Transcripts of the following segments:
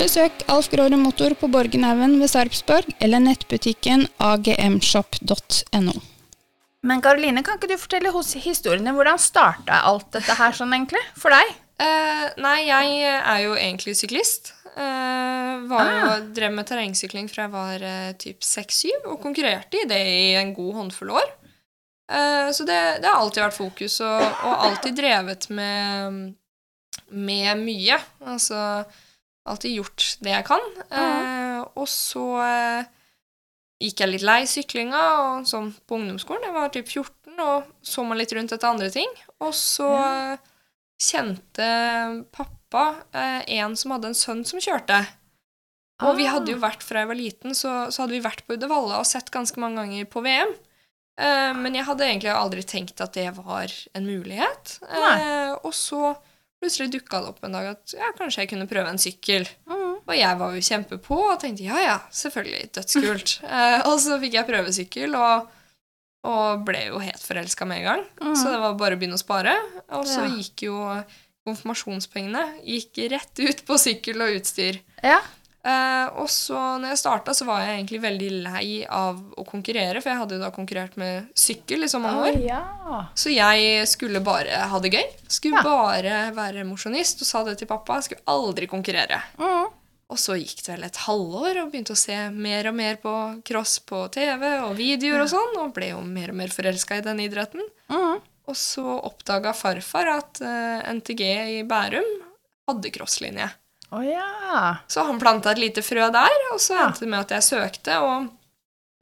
Besøk Alf Gråre Motor på Borgenhaugen ved Sarpsborg eller nettbutikken agmshop.no. Men Karoline, kan ikke du fortelle hos historien din hvordan starta alt dette her sånn egentlig, for deg? Uh, nei, jeg er jo egentlig syklist. Uh, var jo, Ah. Drev med terrengsykling fra jeg var uh, typ 6-7, og konkurrerte i det i en god håndfull år. Eh, så det, det har alltid vært fokus, og, og alltid drevet med, med mye. Altså alltid gjort det jeg kan. Eh, og så eh, gikk jeg litt lei syklinga, og sånn på ungdomsskolen. Jeg var typ 14, og så meg litt rundt etter andre ting. Og så Ja. eh, kjente pappa eh, en som hadde en sønn som kjørte. Og vi hadde jo Ah. vært fra jeg var liten, så, så hadde vi vært på Uddevalla og sett ganske mange ganger på VM. Eh, men jeg hadde egentlig aldri tenkt at det var en mulighet. Eh, og så plutselig dukka det opp en dag at ja, kanskje jeg kunne prøve en sykkel. Mm. Og jeg var jo kjempepå og tenkte ja, ja, selvfølgelig, dødskult. eh, og så fikk jeg prøvesykkel, og, og ble jo helt forelska med en gang. Mm. Så det var bare å begynne å spare. Og så Ja. gikk jo konfirmasjonspengene gikk rett ut på sykkel og utstyr. Ja. Eh, og så når jeg starta, så var jeg egentlig veldig lei av å konkurrere, for jeg hadde jo da konkurrert med sykkel i så mange år. ja. Så jeg skulle bare ha det gøy. Skulle Ja. bare være mosjonist og sa det til pappa. Jeg skulle aldri konkurrere. Mm. Og så gikk det vel et halvår og begynte å se mer og mer på cross på TV og videoer og sånn, og ble jo mer og mer forelska i den idretten. Mm. Og så oppdaga farfar at uh, NTG i Bærum hadde crosslinje. Å ja. Så han planta et lite frø der, og så endte det med at jeg søkte og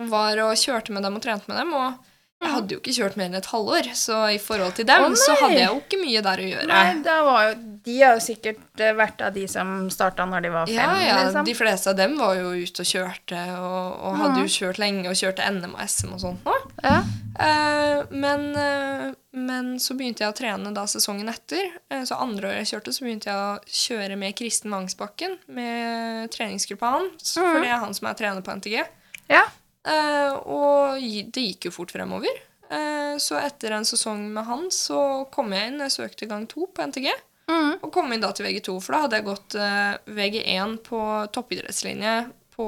var og kjørte med dem og trente med dem. Og jeg Mm. hadde jo ikke kjørt mer enn et halvår, så i forhold til dem oh, så hadde jeg jo ikke mye der å gjøre. Nei, jo, de har jo sikkert eh, vært av de som starta når de var fem, Ja, ja, liksom. De fleste av dem var jo ute og kjørte, og, og hadde Mhm. jo kjørt lenge og kjørte NM og SM og sånt nå. Ja. Eh, men, eh, men så begynte jeg å trene da sesongen etter. Eh, så andre året jeg kjørte, så begynte jeg å kjøre med Kristen Vangsbakken, med treningsgruppa hans, mm. for det er han som er trener på NTG. Ja. Eh, og det gikk jo fort fremover. Eh, så etter en sesong med han, så kom jeg inn, jeg søkte gang to på NTG. Mm. Og kom inn da til VG2, for da hadde jeg gått eh, VG1 på toppidrettslinje på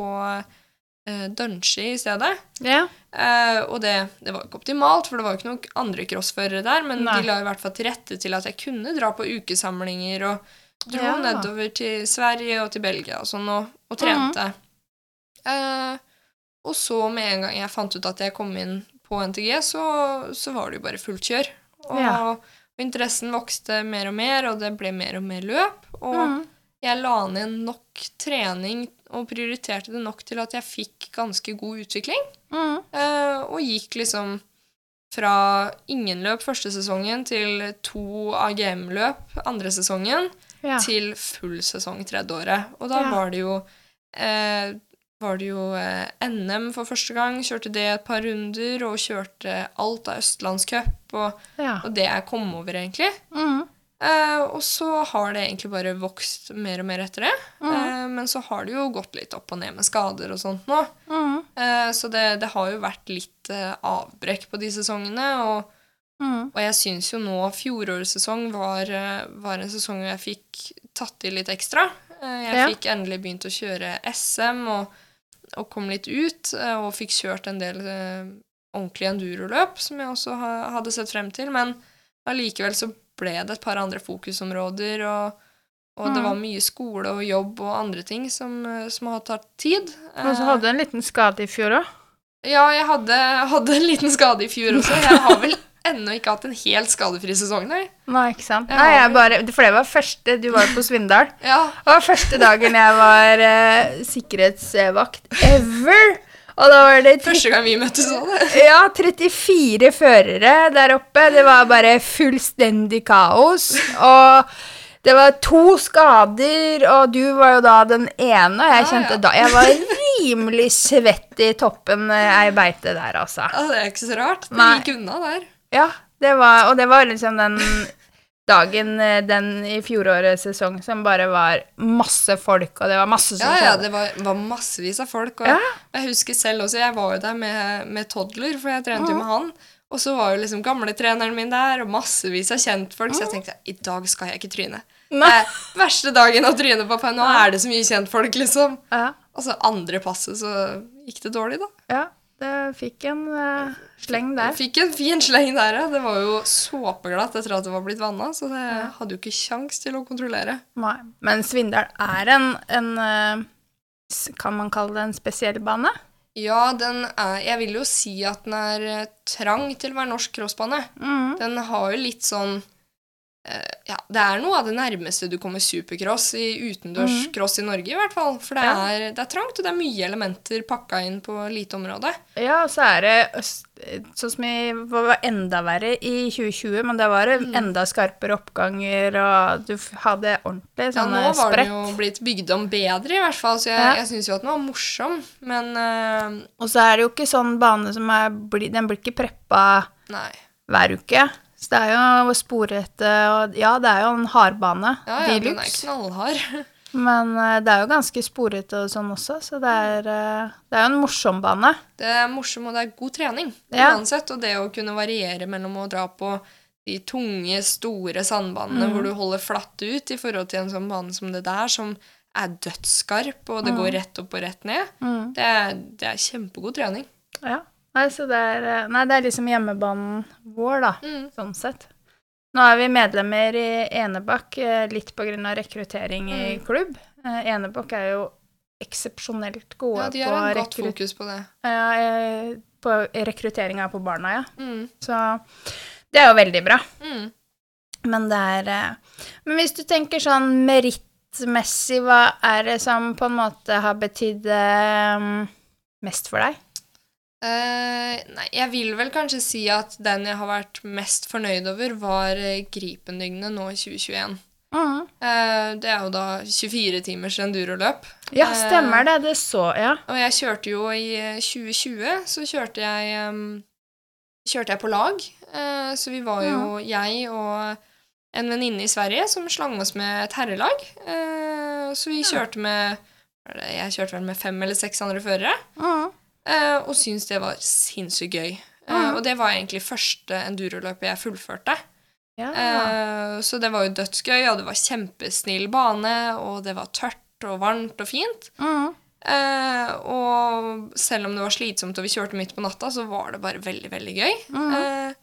uh, Dunshi i stedet. Ja. Eh, og det, det var ikke optimalt, for det var jo ikke noen andre crossførere der, men Nei. de la i hvert fall til rette til at jeg kunne dra på ukesamlinger og dro Ja. nedover til Sverige og til Belgia og sånn, og, og trente. Eh, og så med en gang jeg fant ut at jeg kom inn på NTG, så, så var det jo bare fullt kjør. Og, Ja. og interessen vokste mer og mer, og det ble mer og mer løp. Og Mm. jeg la ned nok trening og prioriterte det nok til at jeg fikk ganske god utvikling. Mm. Eh, og gikk liksom fra ingen løp første sesongen til to AGM-løp andre sesongen Ja. til full sesong tredje året. Og da Ja. var det jo eh, var det jo eh, NM for første gang. Kjørte det et par runder, og kjørte alt av Østlandscup, og, ja. og det jeg kom over, egentlig. Mm. Eh, og så har det egentlig bare vokst mer og mer etter det. Mm. Eh, men så har det jo gått litt opp og ned med skader og sånt nå. Mm. Eh, så det, det har jo vært litt eh, avbrekk på de sesongene. Og, Mm. og jeg syns jo nå fjorårets sesong var, eh, var en sesong hvor jeg fikk tatt i litt ekstra. Jeg Ja. fikk endelig begynt å kjøre SM og, og kom litt ut. eh, og fikk kjørt en del eh, ordentlige enduroløp, som jeg også ha, hadde sett frem til. Men allikevel så ble det et par andre fokusområder, og, og det Mm. var mye skole og jobb og andre ting som, eh, som har tatt tid. Og så hadde du en liten skade i fjor òg. ja, jeg hadde, hadde en liten skade i fjor også. Jeg har vel ennå ikke hatt en helt skadefri sesong, nei. Nei, ikke sant? Nei, jeg bare, for det var første Du var jo på Svindal. Ja, Det var første dagen jeg var eh, sikkerhetsvakt ever. Og da var det Første gang vi møttes òg, det. ja, 34 førere der oppe. Det var bare fullstendig kaos. Og det var to skader, og du var jo da den ene. Og jeg Ja, kjente da Jeg var rimelig svett i toppen eh, ei beite der, altså. Ja, det er ikke så rart. Det gikk unna der. Ja, det var, og det var liksom den dagen eh, den i fjorårets sesong som bare var masse folk, og det var masse som Ja, ja, det var, var massevis av folk. Og Ja. jeg husker selv også, jeg var jo der med, med Toddler, for jeg trente jo mm. med han. Og så var jo liksom gamletreneren min der, og massevis av kjentfolk, så jeg tenkte i dag skal jeg ikke tryne. Nei. Er verste dagen å tryne på, for nå er det så mye kjentfolk, liksom. Ja, Og så andre passet, så gikk det dårlig, da. ja, det fikk en uh, sleng der. Fikk en fin sleng der, ja. Det var jo såpeglatt etter at det var blitt vanna, så det hadde jo ikke kjangs til å kontrollere. Nei. Men Svindal er en, en eh, Kan man kalle det en spesiell bane? Ja, den er Jeg vil jo si at den er eh, trang til å være norsk crossbane. Mm. Den har jo litt sånn Ja, det er noe av det nærmeste du kommer supercross i utendørscross i Norge, i hvert fall. For det, er, det er trangt, og det er mye elementer pakka inn på lite område. Ja, og så er det sånn som i var enda verre i 2020, men da var det Mm. enda skarpere oppganger, og du hadde ordentlig Ja, nå var den jo blitt bygd om bedre, i hvert fall, så jeg, Ja. jeg syns jo at den var morsom, men uh, Og så er det jo ikke sånn bane som er Den blir ikke preppa Nei. hver uke. Så det er jo sporete og Ja, det er jo en hardbane. Ja, ja, de den er knallhard. Men eh, det er jo ganske sporete og sånn også, så det er, eh, det er jo en morsom bane. Det er morsom, og det er god trening Ja. uansett. Og det å kunne variere mellom å dra på de tunge, store sandbanene Mm. hvor du holder flatt ut, i forhold til en sånn bane som det der, som er dødsskarp, og det går rett opp og rett ned, Mm. det, er, det er kjempegod trening. Ja. Nei, så det er, eh, nei, det er liksom hjemmebanen vår, da, Mm. sånn sett. Nå er vi medlemmer i Enebakk eh, litt på grunn av rekruttering i Mm. klubb. Eh, Enebakk er jo eksepsjonelt gode Ja, de på, har et godt fokus på det. ja, på rekrutteringa på barna, ja. Mm. Så det er jo veldig bra. Mm. Men det er Men hvis du tenker sånn merittmessig, hva er det som på en måte har betydd mest for deg? Eh, nei, jeg vil vel kanskje si at den jeg har vært mest fornøyd over, var eh, Gripendygnet nå i 2021. Uh -huh. uh, det er jo da 24 timers enduroløp. Ja, Eh, stemmer det. Det så Ja. Og jeg kjørte jo i eh, 2020, så kjørte jeg um, Kjørte jeg på lag. Så vi var jo jeg og en venninne i Sverige som slang oss med et herrelag. Så vi kjørte med Jeg kjørte vel med fem eller seks andre førere. Uh Eh, og syntes det var sinnssykt gøy. Eh, Mhm. og det var egentlig første enduroløpet jeg fullførte. ja. Eh, så det var jo dødsgøy, og det var kjempesnill bane, og det var tørt og varmt og fint. Mm. Eh, og selv om det var slitsomt og vi kjørte midt på natta, så var det bare veldig, veldig gøy. Mm. Eh,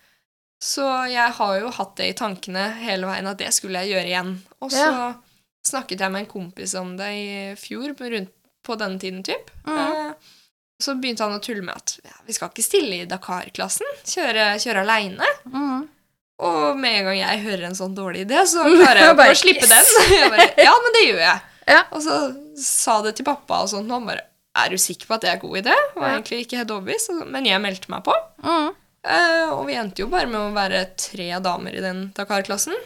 så jeg har jo hatt det i tankene hele veien at det skulle jeg gjøre igjen. Og så Ja. snakket jeg med en kompis om det i fjor, rundt på denne tiden, typ. Mhm. Eh, så begynte han å tulle med at ja, vi skal ikke stille i Dakar-klassen, kjøre, kjøre aleine. Mm. Og med en gang jeg hører en sånn dårlig idé, så klarer jeg Bare, å slippe yes! den. Jeg bare, ja, men det gjør jeg. Ja. Og så sa det til pappa, og sånn, og han bare Er du sikker på at det er en god idé? Var Ja. egentlig ikke helt overbevist, men jeg meldte meg på. Mm. Uh, og vi endte jo bare med å være tre damer i den Dakar-klassen.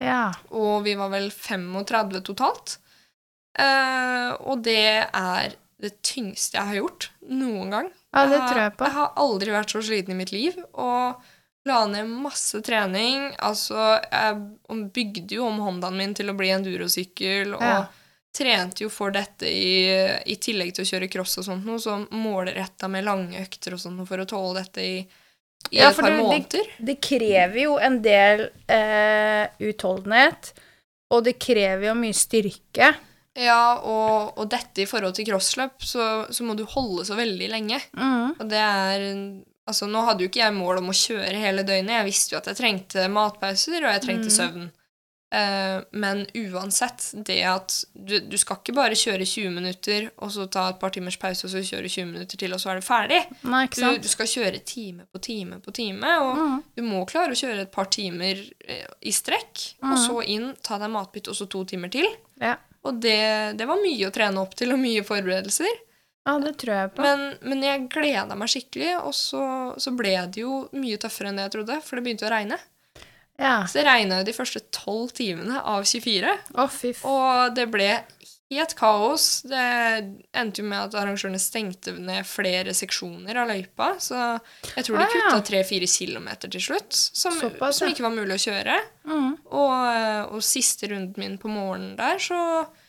Ja. Og vi var vel 35 totalt. Uh, og det er det tyngste jeg har gjort noen gang. ja, det tror jeg på. Jeg har aldri vært så sliten i mitt liv. Og la ned masse trening. Altså, jeg bygde jo om Hondaen min til å bli endurosykkel, og Ja. trente jo for dette i, i tillegg til å kjøre cross og sånt noe, så målretta med lange økter og sånt for å tåle dette i, i Ja, et par det- det- måneder. Det krever jo en del eh, utholdenhet, og det krever jo mye styrke. Ja, og, og dette i forhold til crossløp, så, så må du holde så veldig lenge. Mm. Og det er Altså, nå hadde jo ikke jeg mål om å kjøre hele døgnet. Jeg visste jo at jeg trengte matpauser, og jeg trengte Mm. søvn. Eh, men uansett, det at du, du skal ikke bare kjøre 20 minutter, og så ta et par timers pause, og så kjøre 20 minutter til, og så er du ferdig. Nei, Du, du skal kjøre time på time på time, og Mm. du må klare å kjøre et par timer eh, i strekk, og Mm. så inn, ta deg matbytte, og så to timer til. Ja. Og det, det var mye å trene opp til, og mye forberedelser. ja, det tror jeg på. Men, men jeg gleda meg skikkelig, og så, så ble det jo mye tøffere enn det jeg trodde, for det begynte å regne. ja. Så det regna jo de første tolv timene av 24, oh, og det ble helt kaos. Det endte jo med at arrangørene stengte ned flere seksjoner av løypa, så jeg tror de Ah, ja. kutta tre-fire kilometer til slutt, som, Såpass, som ikke var mulig å kjøre. Mm. Og, og siste runden min på morgenen der, så,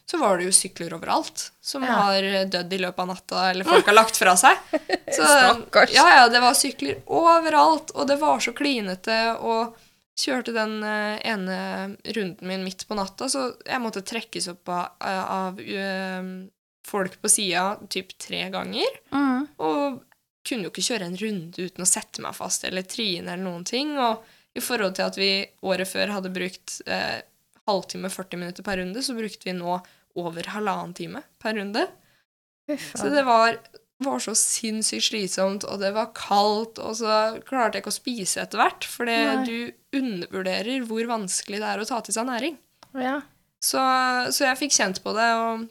så var det jo sykler overalt som Ja. har dødd i løpet av natta, eller folk har lagt fra seg. Så, Stakkars. Ja, ja, det var sykler overalt, og det var så klinete, og kjørte den eh, ene runden min midt på natta, så jeg måtte trekkes opp av, av uh, folk på sida typ tre ganger. Mm. Og kunne jo ikke kjøre en runde uten å sette meg fast eller trine eller noen ting. Og i forhold til at vi året før hadde brukt uh, halvtime, 40 minutter per runde, så brukte vi nå over halvannen time per runde. Så det var, var så sinnssykt slitsomt, og det var kaldt, og så klarte jeg ikke å spise etter hvert, fordi Nei. du undervurderer hvor vanskelig det er å ta til seg næring. Ja. Så, så jeg fikk kjent på det, og,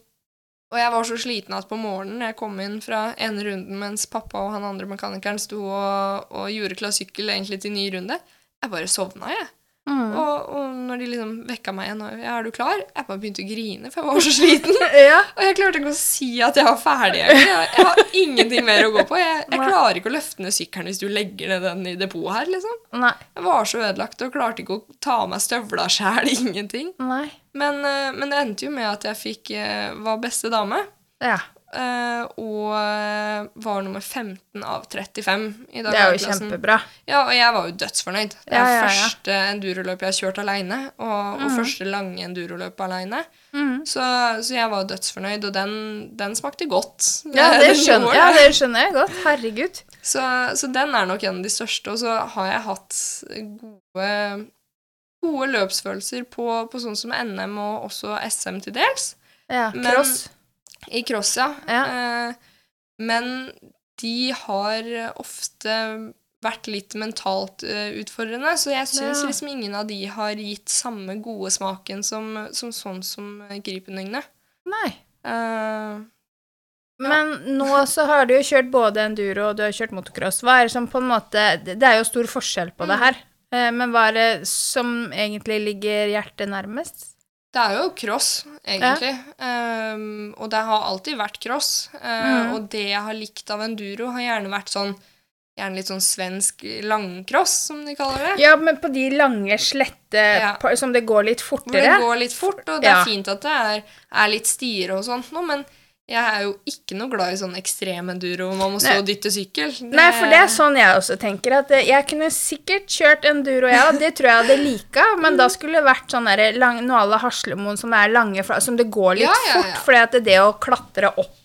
og jeg var så sliten at på morgenen jeg kom inn fra ene runden mens pappa og han andre mekanikeren sto og, og gjorde klar sykkel egentlig til ny runde, jeg bare sovna, jeg. Mm. Og, og når de liksom vekka meg igjen og ja, 'Er du klar?' Jeg bare begynte å grine, for jeg var så sliten. ja. Og jeg klarte ikke å si at jeg var ferdig. Jeg, jeg har ingenting mer å gå på. Jeg, jeg klarer ikke å løfte ned sykkelen hvis du legger ned den i depotet her, liksom. Nei. Jeg var så ødelagt og klarte ikke å ta av meg støvla sjæl. Ingenting. Nei. Men, eh, men det endte jo med at jeg fikk eh, var beste dame. Ja. Eh, og eh, var nummer 15 av 35 i dag. Det er jo kjempebra. Ja, og jeg var jo dødsfornøyd. Det er Ja, ja, ja. første enduroløp jeg har kjørt aleine, og, og første lange enduroløp aleine. Mm. Så, så jeg var dødsfornøyd, og den, den smakte godt. Ja, det skjønner, ja, det. skjønner jeg godt. Herregud. Så, så den er nok en av de største. Og så har jeg hatt gode, gode løpsfølelser på, på sånn som NM og også SM til dels. Ja, Men- cross. I cross, ja. Ja. Eh, men de har ofte vært litt mentalt eh, utfordrende, så jeg syns Ja. liksom ingen av de har gitt samme gode smaken som, som sånn som Gripenøgne. Nei. Uh, Men nå så har du jo kjørt både enduro og du har kjørt motocross. Hva er det som på en måte Det det er jo stor forskjell på det Mm. her. Eh, Men hva er det som egentlig ligger hjertet nærmest? Det er jo cross, egentlig. Um, og det har alltid vært cross. Uh, Mm. Og det jeg har likt av enduro, har gjerne vært sånn Gjerne litt sånn svensk langcross, som de kaller det. Ja, men på de lange, slette Ja. som det går litt Hvor fortere. det går litt fort, og det er Ja. fint at det er, er litt stier og sånt nå, men jeg er jo ikke noe glad i sånn ekstrem enduro man må stå og dytte sykkel. Det- Nei, for det er sånn jeg også tenker. At jeg kunne sikkert kjørt enduro, ja, det tror jeg hadde lika, men da skulle det vært sånn lang- la Haslemoen som er lange, som det går litt Ja, ja, fort. At det, det å klatre opp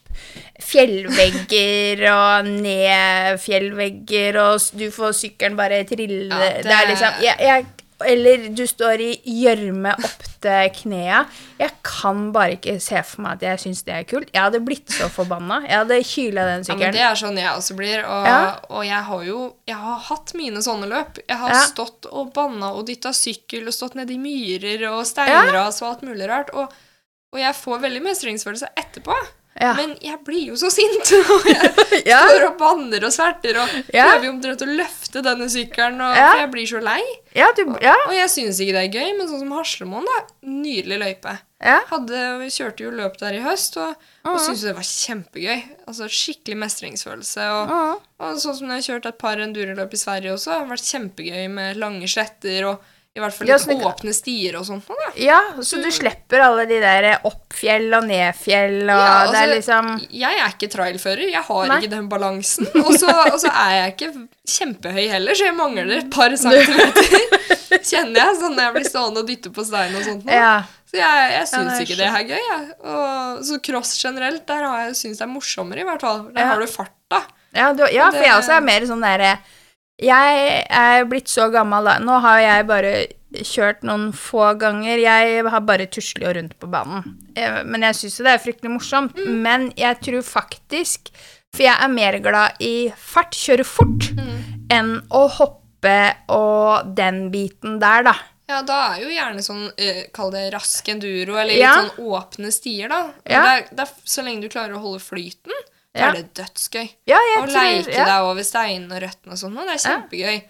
fjellvegger og ned fjellvegger, og du får sykkelen bare trille Ja, det... det- er liksom jeg, jeg, Eller du står i gjørme opp til knea. Jeg kan bare ikke se for meg at jeg syns det er kult. Jeg hadde blitt så forbanna. Jeg hadde kyla den sykkelen. Ja, men det er sånn jeg også blir, og, Ja. og jeg har jo jeg har hatt mine sånne løp. Jeg har Ja. stått og banna og dytta sykkel og stått nedi myrer og steinras og alt mulig rart, og, og jeg får veldig mestringsfølelse etterpå. Ja. Men jeg blir jo så sint, og jeg Ja. står og banner og sverter og Ja. prøver jo omtrent å løfte denne sykkelen, og, for jeg blir så lei. Ja, du Ja. Og jeg syns ikke det er gøy, men sånn som Haslemoen, da. Nydelig løype. ja. Hadde, vi kjørte jo løp der i høst, og, Mm. og syntes det var kjempegøy. Altså Skikkelig mestringsfølelse. Og, Mm. og sånn som jeg har kjørt et par endureløp i Sverige også, har det vært kjempegøy med lange sletter og i hvert fall Ja, litt så det- åpne stier og sånt. Da. Ja, så du slipper alle de der oppfjell og nedfjell, og Ja, det er altså, liksom Jeg er ikke trailfører, jeg har Nei. ikke den balansen. Og så, er jeg ikke kjempehøy heller, så jeg mangler et par centimeter. Kjenner jeg, sånn når jeg blir stående og dytte på stein og sånt. Ja. Så jeg, jeg syns ja, ikke det er gøy, jeg. Og, så cross generelt, der har jeg syns det er morsommere, i hvert fall. Der Ja. har du farta. Ja, du, ja for jeg også er mer sånn derre Jeg er blitt så gammel, da. Nå har jeg bare kjørt noen få ganger. Jeg har bare tusla rundt på banen. Eh, Men jeg syns jo det er fryktelig morsomt. Mm. Men jeg tror faktisk For jeg er mer glad i fart, kjøre fort, Mm. enn å hoppe og den biten der, da. Ja, da er jo gjerne sånn, kall det rask enduro, eller litt Ja. sånn åpne stier, da. Ja. Det er, det er, så lenge du klarer å holde flyten, Ja. er det dødsgøy. Ja, jeg Å leike ja. deg over steinene og røttene og sånn, det er Ja. kjempegøy.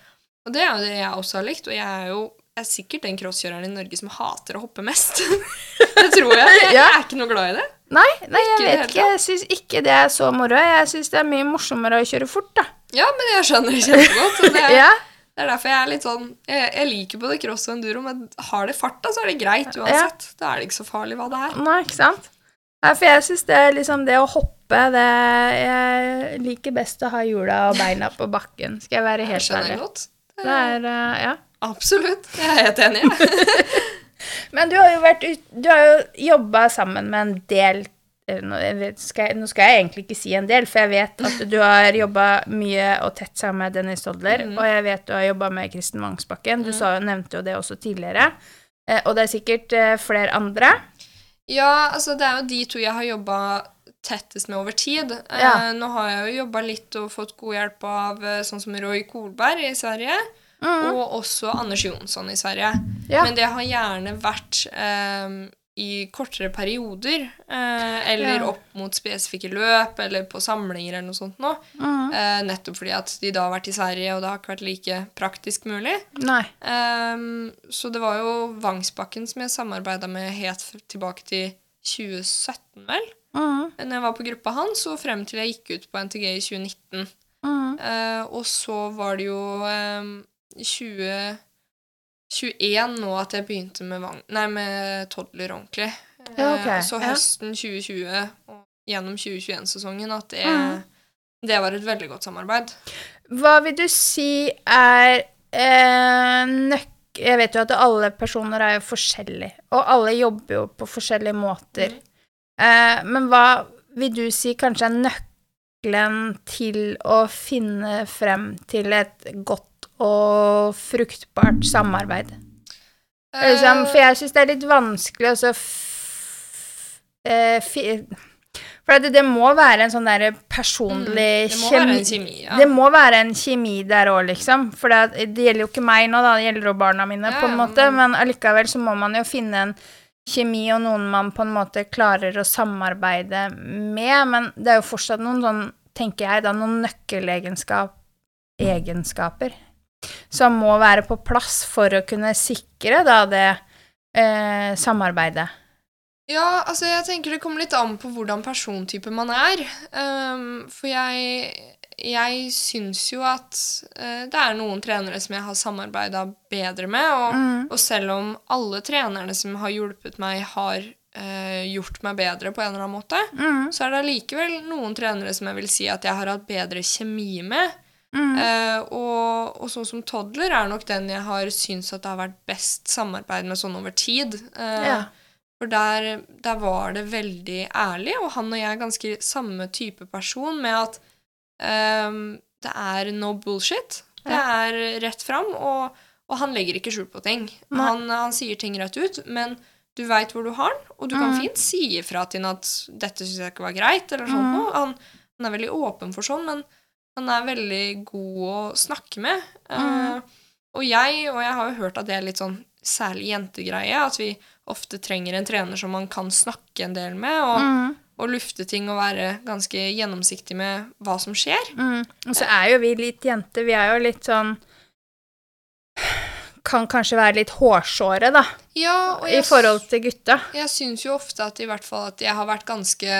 Og det er jo det jeg også har likt, og jeg er jo jeg er sikkert den crosskjøreren i Norge som hater å hoppe mest. det tror jeg. Jeg, Ja. jeg er ikke noe glad i det. Nei, nei, jeg vet ikke. Jeg syns ikke det er så moro. Jeg syns det er mye morsommere å kjøre fort, da. Ja, men jeg skjønner det kjempegodt. Det er, Ja. det er derfor jeg er litt sånn Jeg, jeg liker både cross og enduro, men har det fart, da, så er det greit uansett. Da er det ikke så farlig hva det er. Nei, ikke sant? Nei, for jeg syns det er liksom det å hoppe det Jeg liker best å ha hjula og beina på bakken, skal jeg være helt ærlig. godt. Det er, eh, ja. Absolutt. Jeg er helt enig. Men du har jo vært Du har jo jobba sammen med en del eh, nå, skal jeg, nå skal jeg egentlig ikke si en del, for jeg vet at du har jobba mye og tett sammen med Dennis Dodler, Mm. og jeg vet du har jobba med Kristen Vangsbakken. Du sa, nevnte jo det også tidligere. Eh, og det er sikkert flere andre. Ja, altså det er jo de to jeg har jobba tettest med over tid. Eh, Ja. nå har jeg jo jobba litt og fått god hjelp av eh, sånn som Roy Kolberg i Sverige, og også Anders Jonsson i Sverige. Mm. Ja. Men det har gjerne vært um, i kortere perioder, Uh, eller Ja. opp mot spesifikke løp, eller på samlinger eller noe sånt nå. Mm. Uh, nettopp fordi at de da har vært i Sverige, og det har ikke vært like praktisk mulig. Ehm, så det var jo Vangsbakken som jeg samarbeida med helt tilbake til 2017, vel. Mm. Når jeg var på gruppa hans, og frem til jeg gikk ut på NTG i 2019. Mm. Eh, og så var det jo um, 2021 nå at jeg begynte med, Vang, nei, med Toddler ordentlig. Ja, okay. Så så ja. høsten 2020 og gjennom 2021-sesongen at det, Mm. det var et veldig godt samarbeid. Hva vil du si er eh, nøkk... Jeg vet jo at alle personer er jo forskjellige, og alle jobber jo på forskjellige måter. Eh, men hva vil du si kanskje er nøkkelen til å finne frem til et godt og fruktbart samarbeid? Liksom, for jeg syns det er litt vanskelig å så. Eh, for det, det må være en sånn der personlig Mm, det må være en kjemi, ja. Det må være en kjemi der òg, liksom. For det, det gjelder jo ikke meg nå, da, det gjelder jo barna mine, Ja, på en måte. men- Men allikevel så må man jo finne en kjemi og noen man på en måte klarer å samarbeide med. Men det er jo fortsatt noen sånn, tenker jeg, da, noen nøkkelegenskaper egenskaper som må være på plass for å kunne sikre da det eh, samarbeidet. Ja, altså jeg tenker det kommer litt an på hvordan persontype man er. Um, for jeg, jeg syns jo at uh, det er noen trenere som jeg har samarbeida bedre med, og, Mm. og selv om alle trenerne som har hjulpet meg, har uh, gjort meg bedre på en eller annen måte, Mm. så er det allikevel noen trenere som jeg vil si at jeg har hatt bedre kjemi med. Mm. Uh, og, og sånn som Toddler er nok den jeg har syntes at det har vært best samarbeid med sånn over tid. Ja. For der, der var det veldig ærlig, og han og jeg er ganske samme type person med at ehm, det er no bullshit. Det er rett fram, og, og han legger ikke skjul på ting. Han, han sier ting rett ut, men du veit hvor du har den, og du kan Mm. fint si ifra til ham at 'dette syns jeg ikke var greit', eller sånt Mm. Han, han er veldig åpen for sånn, men han er veldig god å snakke med. Mm. Uh, og jeg, og jeg har jo hørt at det er litt sånn særlig jentegreie, at vi ofte trenger en trener som man kan snakke en del med. Og, Mm. Å lufte ting og være ganske gjennomsiktig med hva som skjer. Mm. Og så er jo vi litt jenter, vi er jo litt sånn Kan kanskje være litt hårsåre, da, Ja, og i forhold til gutta. jeg syns jo ofte at i hvert fall at jeg har vært ganske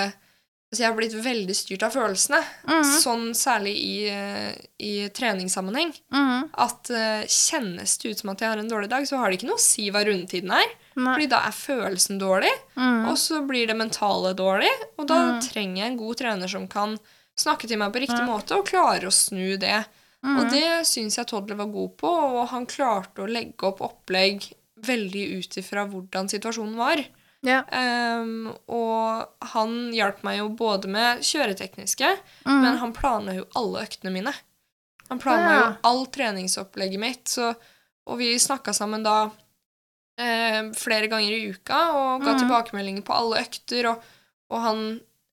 Altså jeg har blitt veldig styrt av følelsene. Mm. Sånn særlig i, i treningssammenheng. Mm. At uh, kjennes det ut som at jeg har en dårlig dag, så har det ikke noe å si hva rundetiden er. Nei. Fordi da er følelsen dårlig, mm. og så blir det mentale dårlig. Og da trenger jeg en god trener som kan snakke til meg på riktig måte og klare å snu det. Og det syns jeg Toddler var god på, og han klarte å legge opp opplegg veldig ut ifra hvordan situasjonen var. Ja. Um, og han hjalp meg jo både med kjøretekniske, Mhm. men han planla jo alle øktene mine. Han planla Ja. jo all treningsopplegget mitt, så, og vi snakka sammen da eh, flere ganger i uka og ga mm. tilbakemeldinger på alle økter, og, og han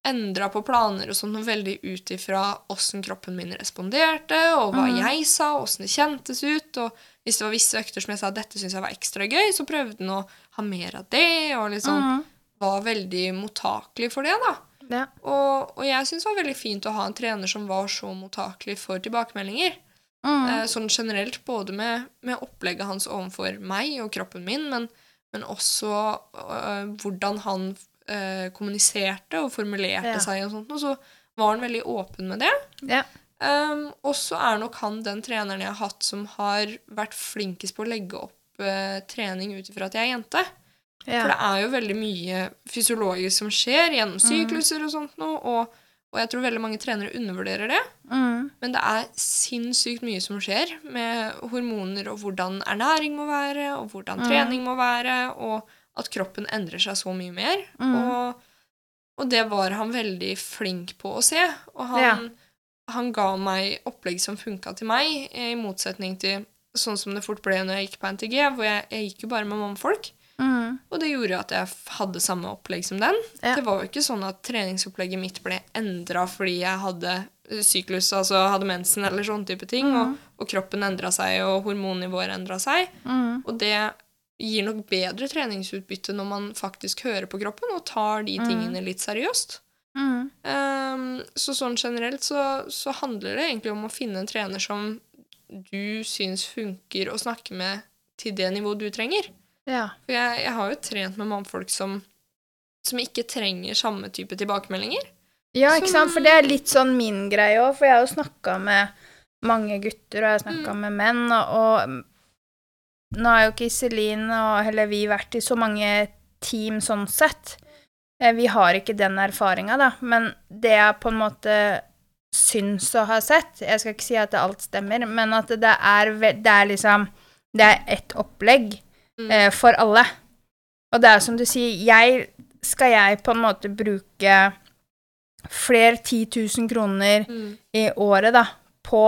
endra på planer og sånn veldig ut ifra åssen kroppen min responderte, og hva mm. jeg sa, åssen det kjentes ut, og hvis det var visse økter som jeg sa dette syns jeg var ekstra gøy, så prøvde han å ha mer av det, og liksom mm. var veldig mottakelig for det, da. Ja. Og, og jeg syns det var veldig fint å ha en trener som var så mottakelig for tilbakemeldinger. Mhm. Eh, sånn generelt, både med, med opplegget hans overfor meg og kroppen min, men, men også øh, hvordan han øh, kommuniserte og formulerte Ja. seg og sånt, og så var han veldig åpen med det. Ja. Um, og så er nok han den treneren jeg har hatt som har vært flinkest på å legge opp øh, trening ut ifra at jeg er jente. For det er jo veldig mye fysiologisk som skjer gjennom sykluser og sånt noe, og, og jeg tror veldig mange trenere undervurderer det. Mm. Men det er sinnssykt mye som skjer med hormoner og hvordan ernæring må være, og hvordan Mm. trening må være, og at kroppen endrer seg så mye mer. Mm. Og, og det var han veldig flink på å se. Og han, Ja. han ga meg opplegg som funka til meg, i motsetning til sånn som det fort ble når jeg gikk på NTG, hvor jeg, jeg gikk jo bare med mannfolk. Mhm. Og det gjorde at jeg hadde samme opplegg som den. Ja. Det var jo ikke sånn at treningsopplegget mitt ble endra fordi jeg hadde eh, syklus, altså hadde mensen eller sånne type ting, Mm. og, og kroppen endra seg, og hormonnivåer endra seg. Mm. Og det gir nok bedre treningsutbytte når man faktisk hører på kroppen og tar de tingene litt seriøst. Ehm, så sånn generelt så, så handler det egentlig om å finne en trener som du syns funker å snakke med til det nivået du trenger. Ja. For jeg, jeg har jo trent med mannfolk som, som ikke trenger samme type tilbakemeldinger. Ja, ikke Som- sant? For det er litt sånn min greie òg, for jeg har jo snakka med mange gutter, og jeg har snakka Mm. med menn, og, og nå har jo ikke Iselin og heller vi vært i så mange team sånn sett. Eh, Vi har ikke den erfaringa, da, men det jeg på en måte syns å ha sett Jeg skal ikke si at alt stemmer, men at det er, det er liksom Det er ett opplegg. Eh, for alle. Og det er som du sier, jeg Skal jeg på en måte bruke flere 10 000 kroner Mm. i året, da, på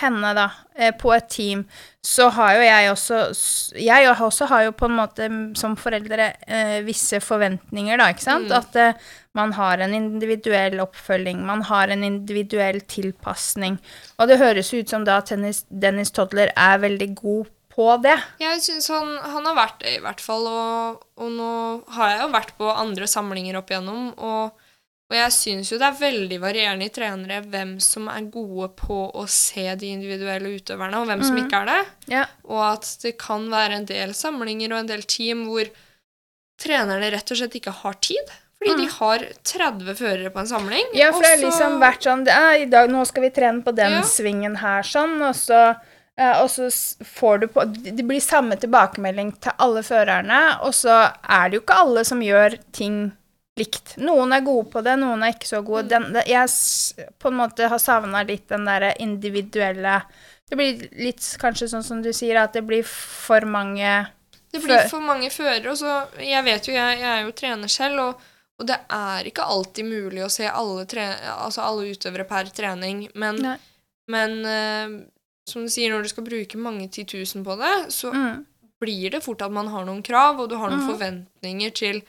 henne, da, eh, på et team, så har jo jeg også Jeg også har jo på en måte mm, som foreldre eh, visse forventninger, da, ikke sant? Mm. At eh, man har en individuell oppfølging, man har en individuell tilpasning. Og det høres ut som da tennis, Dennis Toddler er veldig god på det. Jeg syns han, han har vært det, i hvert fall. Og, og nå har jeg jo vært på andre samlinger opp igjennom, og, og jeg syns jo det er veldig varierende i trenere hvem som er gode på å se de individuelle utøverne, og hvem som Mhm. ikke er det. Ja. Og at det kan være en del samlinger og en del team hvor trenerne rett og slett ikke har tid. Fordi de har 30 førere på en samling. Ja, for det har liksom vært sånn i dag, Nå skal vi trene på den Ja. svingen her, sånn, og så, og så får du på Det blir samme tilbakemelding til alle førerne, og så er det jo ikke alle som gjør ting likt. Noen er gode på det, noen er ikke så gode. Den, det, jeg på en måte har savna litt den derre individuelle Det blir litt kanskje sånn som du sier, at det blir for mange Det blir for mange førere. Og så, jeg vet jo, jeg, jeg er jo trener selv, og, og det er ikke alltid mulig å se alle, tre, altså alle utøvere per trening. Men, men eh, som du sier, når du skal bruke mange titusen på det, så mm, blir det fort at man har noen krav, og du har noen mm. forventninger til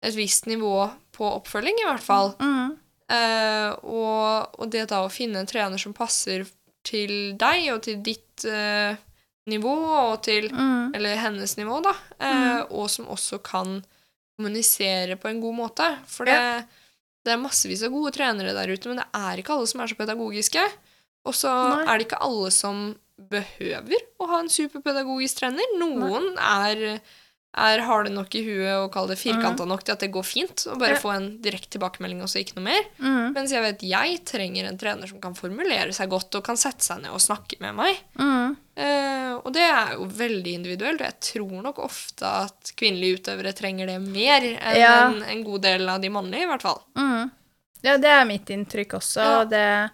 et visst nivå på oppfølging, i hvert fall. mm, Uh, og, og det da å finne en trener som passer til deg og til ditt uh, nivå, og til mm, eller hennes nivå, da, eh, og som også kan kommunisere på en god måte. For det, det er massevis av gode trenere der ute, men det er ikke alle som er så pedagogiske. Og så Nei. er det ikke alle som behøver å ha en superpedagogisk trener. Noen er, er harde nok i huet og kaller det firkanta nok til at det går fint, og bare Ja. få en direkte tilbakemelding og så ikke noe mer. Mm. Mens jeg vet jeg trenger en trener som kan formulere seg godt og kan sette seg ned og snakke med meg. Mm. Eh, og det er jo veldig individuelt, og jeg tror nok ofte at kvinnelige utøvere trenger det mer enn Ja. en, en god del av de mannlige, i hvert fall. Mm. Ja, det er mitt inntrykk også. Ja. og Det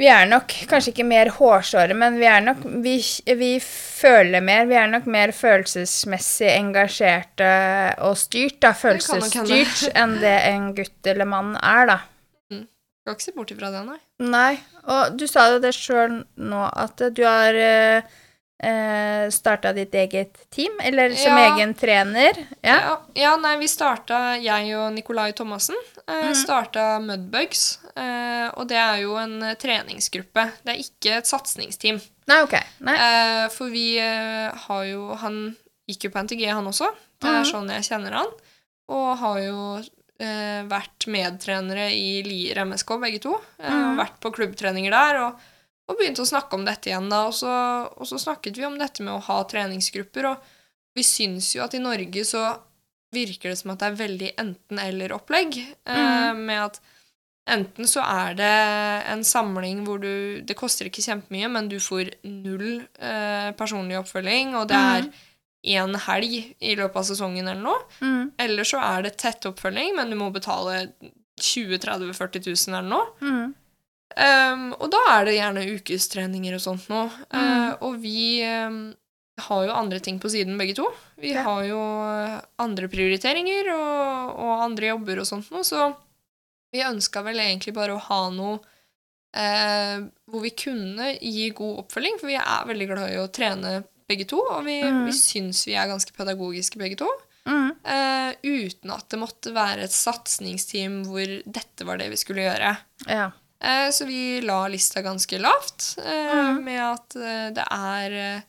Vi er nok kanskje ikke mer hårsåre, men vi nok vi, vi føler mer. Vi er nok mer følelsesmessig engasjerte og styrt, da. Følelsesstyrt enn det en gutt eller mann er, da. Skal ikke se bort ifra det, nei. Nei, og du sa jo det sjøl nå, at du har eh, eh, starta ditt eget team, eller som Ja. egen trener. Ja. Ja, ja nei, vi starta, jeg og Nikolai Thomassen, eh, mm. starta Mudbugs. Eh, og det er jo en eh, treningsgruppe. Det er ikke et satsingsteam. Nei, ok. Nei. Eh, for vi eh, har jo Han gikk jo på NTG, han også. Det er mm. sånn jeg kjenner han. Og har jo eh, vært medtrenere i Lier MSK, begge to. Mhm. Vært på klubbtreninger der. Og, og begynte å snakke om dette igjen, da. Og så, og så snakket vi om dette med å ha treningsgrupper, og vi syns jo at i Norge så virker det som at det er veldig enten-eller-opplegg. Eh, Mhm. med at enten så er det en samling hvor du Det koster ikke kjempemye, men du får null eh, personlig oppfølging, og det er Mhm. én helg i løpet av sesongen eller noe. Mm. Eller så er det tett oppfølging, men du må betale 20 30 40 000 eller noe. Mm. Um, og da er det gjerne ukestreninger og sånt noe. Mm. Uh, og vi um, har jo andre ting på siden, begge to. Vi Ja. har jo eh, andre prioriteringer og, og andre jobber og sånt noe, så vi ønska vel egentlig bare å ha noe eh, hvor vi kunne gi god oppfølging, for vi er veldig glad i å trene begge to, og vi, Mm. vi syns vi er ganske pedagogiske begge to. Mm. Eh, uten at det måtte være et satsingsteam hvor dette var det vi skulle gjøre. Ja. Eh, så vi la lista ganske lavt, eh, Mhm. med at eh, det er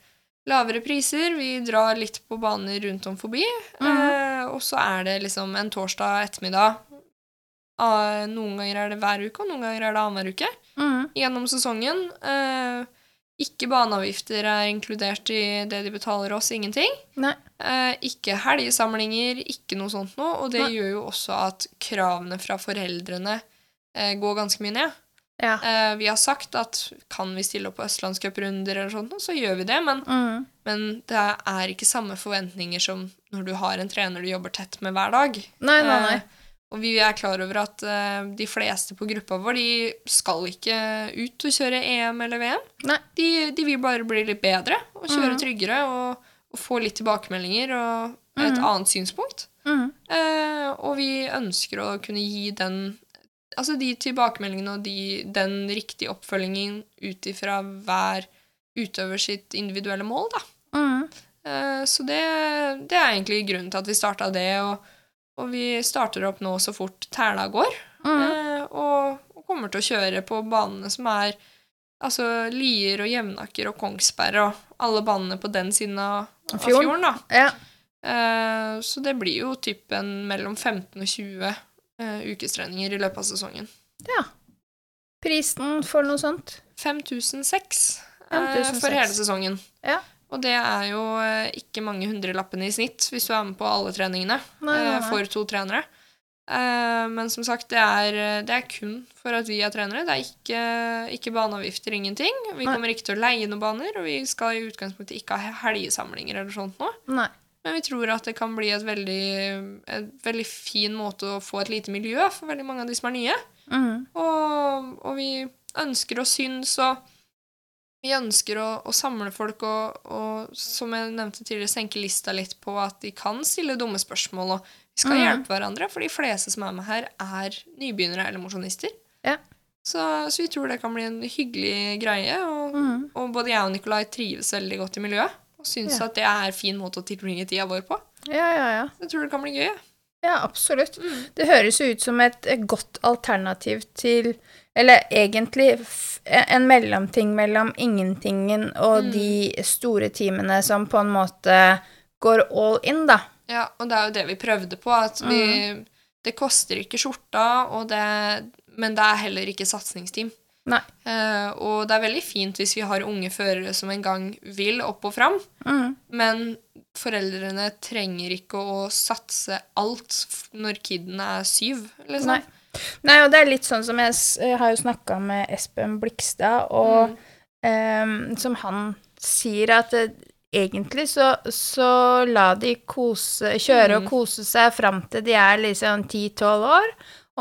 lavere priser. Vi drar litt på baner rundt om forbi. eh, og så er det liksom en torsdag ettermiddag. Ah, noen ganger er det hver uke, og noen ganger er det annenhver uke. Mm. Gjennom sesongen. Eh, ikke baneavgifter er inkludert i det de betaler oss. Ingenting. Eh, ikke helgesamlinger, ikke noe sånt noe. Og det Nei. gjør jo også at kravene fra foreldrene eh, går ganske mye ned. Ja. Eh, vi har sagt at kan vi stille opp på østlandscuprunder eller sånt, så gjør vi det. Men, Mm. men det er ikke samme forventninger som når du har en trener du jobber tett med hver dag. Nei, nei, nei. Eh, og vi er klar over at eh, de fleste på gruppa vår de skal ikke ut og kjøre EM eller VM. Nei. De, de vil bare bli litt bedre og kjøre mm. tryggere og, og få litt tilbakemeldinger og et mm. annet synspunkt. Mm. Eh, og vi ønsker å kunne gi den Altså de tilbakemeldingene og de, den riktige oppfølgingen ut ifra hver utøver sitt individuelle mål, da. Mm. Eh, så det, det er egentlig grunnen til at vi starta det, og, og vi starter opp nå så fort tæla går. Mm. Eh, og, og kommer til å kjøre på banene som er altså Lier og Jevnaker og Kongsberg og alle banene på den siden av, av Fjorden. da. Ja. Eh, så det blir jo typen mellom 15 og 20 eh, ukestreninger i løpet av sesongen. ja. Prisen for noe sånt? 5006 uh, for hele sesongen. Ja. Og det er jo uh, ikke mange hundrelappene i snitt hvis du er med på alle treningene Nei, nei, eh, nei. for to trenere. Eh, men som sagt, det er, eh, det er kun for at vi er trenere. Det er ikke, ikke baneavgifter, ingenting. Vi kommer ikke til å leie noen baner, og vi skal i utgangspunktet ikke ha helgesamlinger eller sånt noe. Nei. Men vi tror at det kan bli et veldig, et veldig fin måte å få et lite miljø for veldig mange av de som er nye. Mm. Og, og vi ønsker å synes, og vi ønsker å, å samle folk og, og, som jeg nevnte tidligere, senke lista litt på at de kan stille dumme spørsmål, og vi skal mm. hjelpe hverandre, for de fleste som er med her, er nybegynnere eller mosjonister. Ja. Så, så vi tror det kan bli en hyggelig greie, og, Mm. og både jeg og Nikolai trives veldig godt i miljøet, og syns Ja. at det er en fin måte å tilbringe tida vår på. Ja, ja, ja. Jeg tror det kan bli gøy. ja. Absolutt. Mm. Det høres jo ut som et godt alternativ til Eller egentlig en mellomting mellom ingentingen og Mm. de store teamene som på en måte går all in, da. Ja, og det er jo det vi prøvde på, at vi, det koster ikke skjorta, og det, men det er heller ikke satsingsteam. Nei. Eh, og det er veldig fint hvis vi har unge førere som en gang vil opp og fram, Mm. men foreldrene trenger ikke å satse alt når kiden er syv, liksom. Nei. Nei, og det er litt sånn som jeg, jeg har jo snakka med Espen Blikstad, og Mm. um, som han sier at eh, egentlig så, så la de kose, kjøre og Mm. kose seg fram til de er liksom 10-12 år.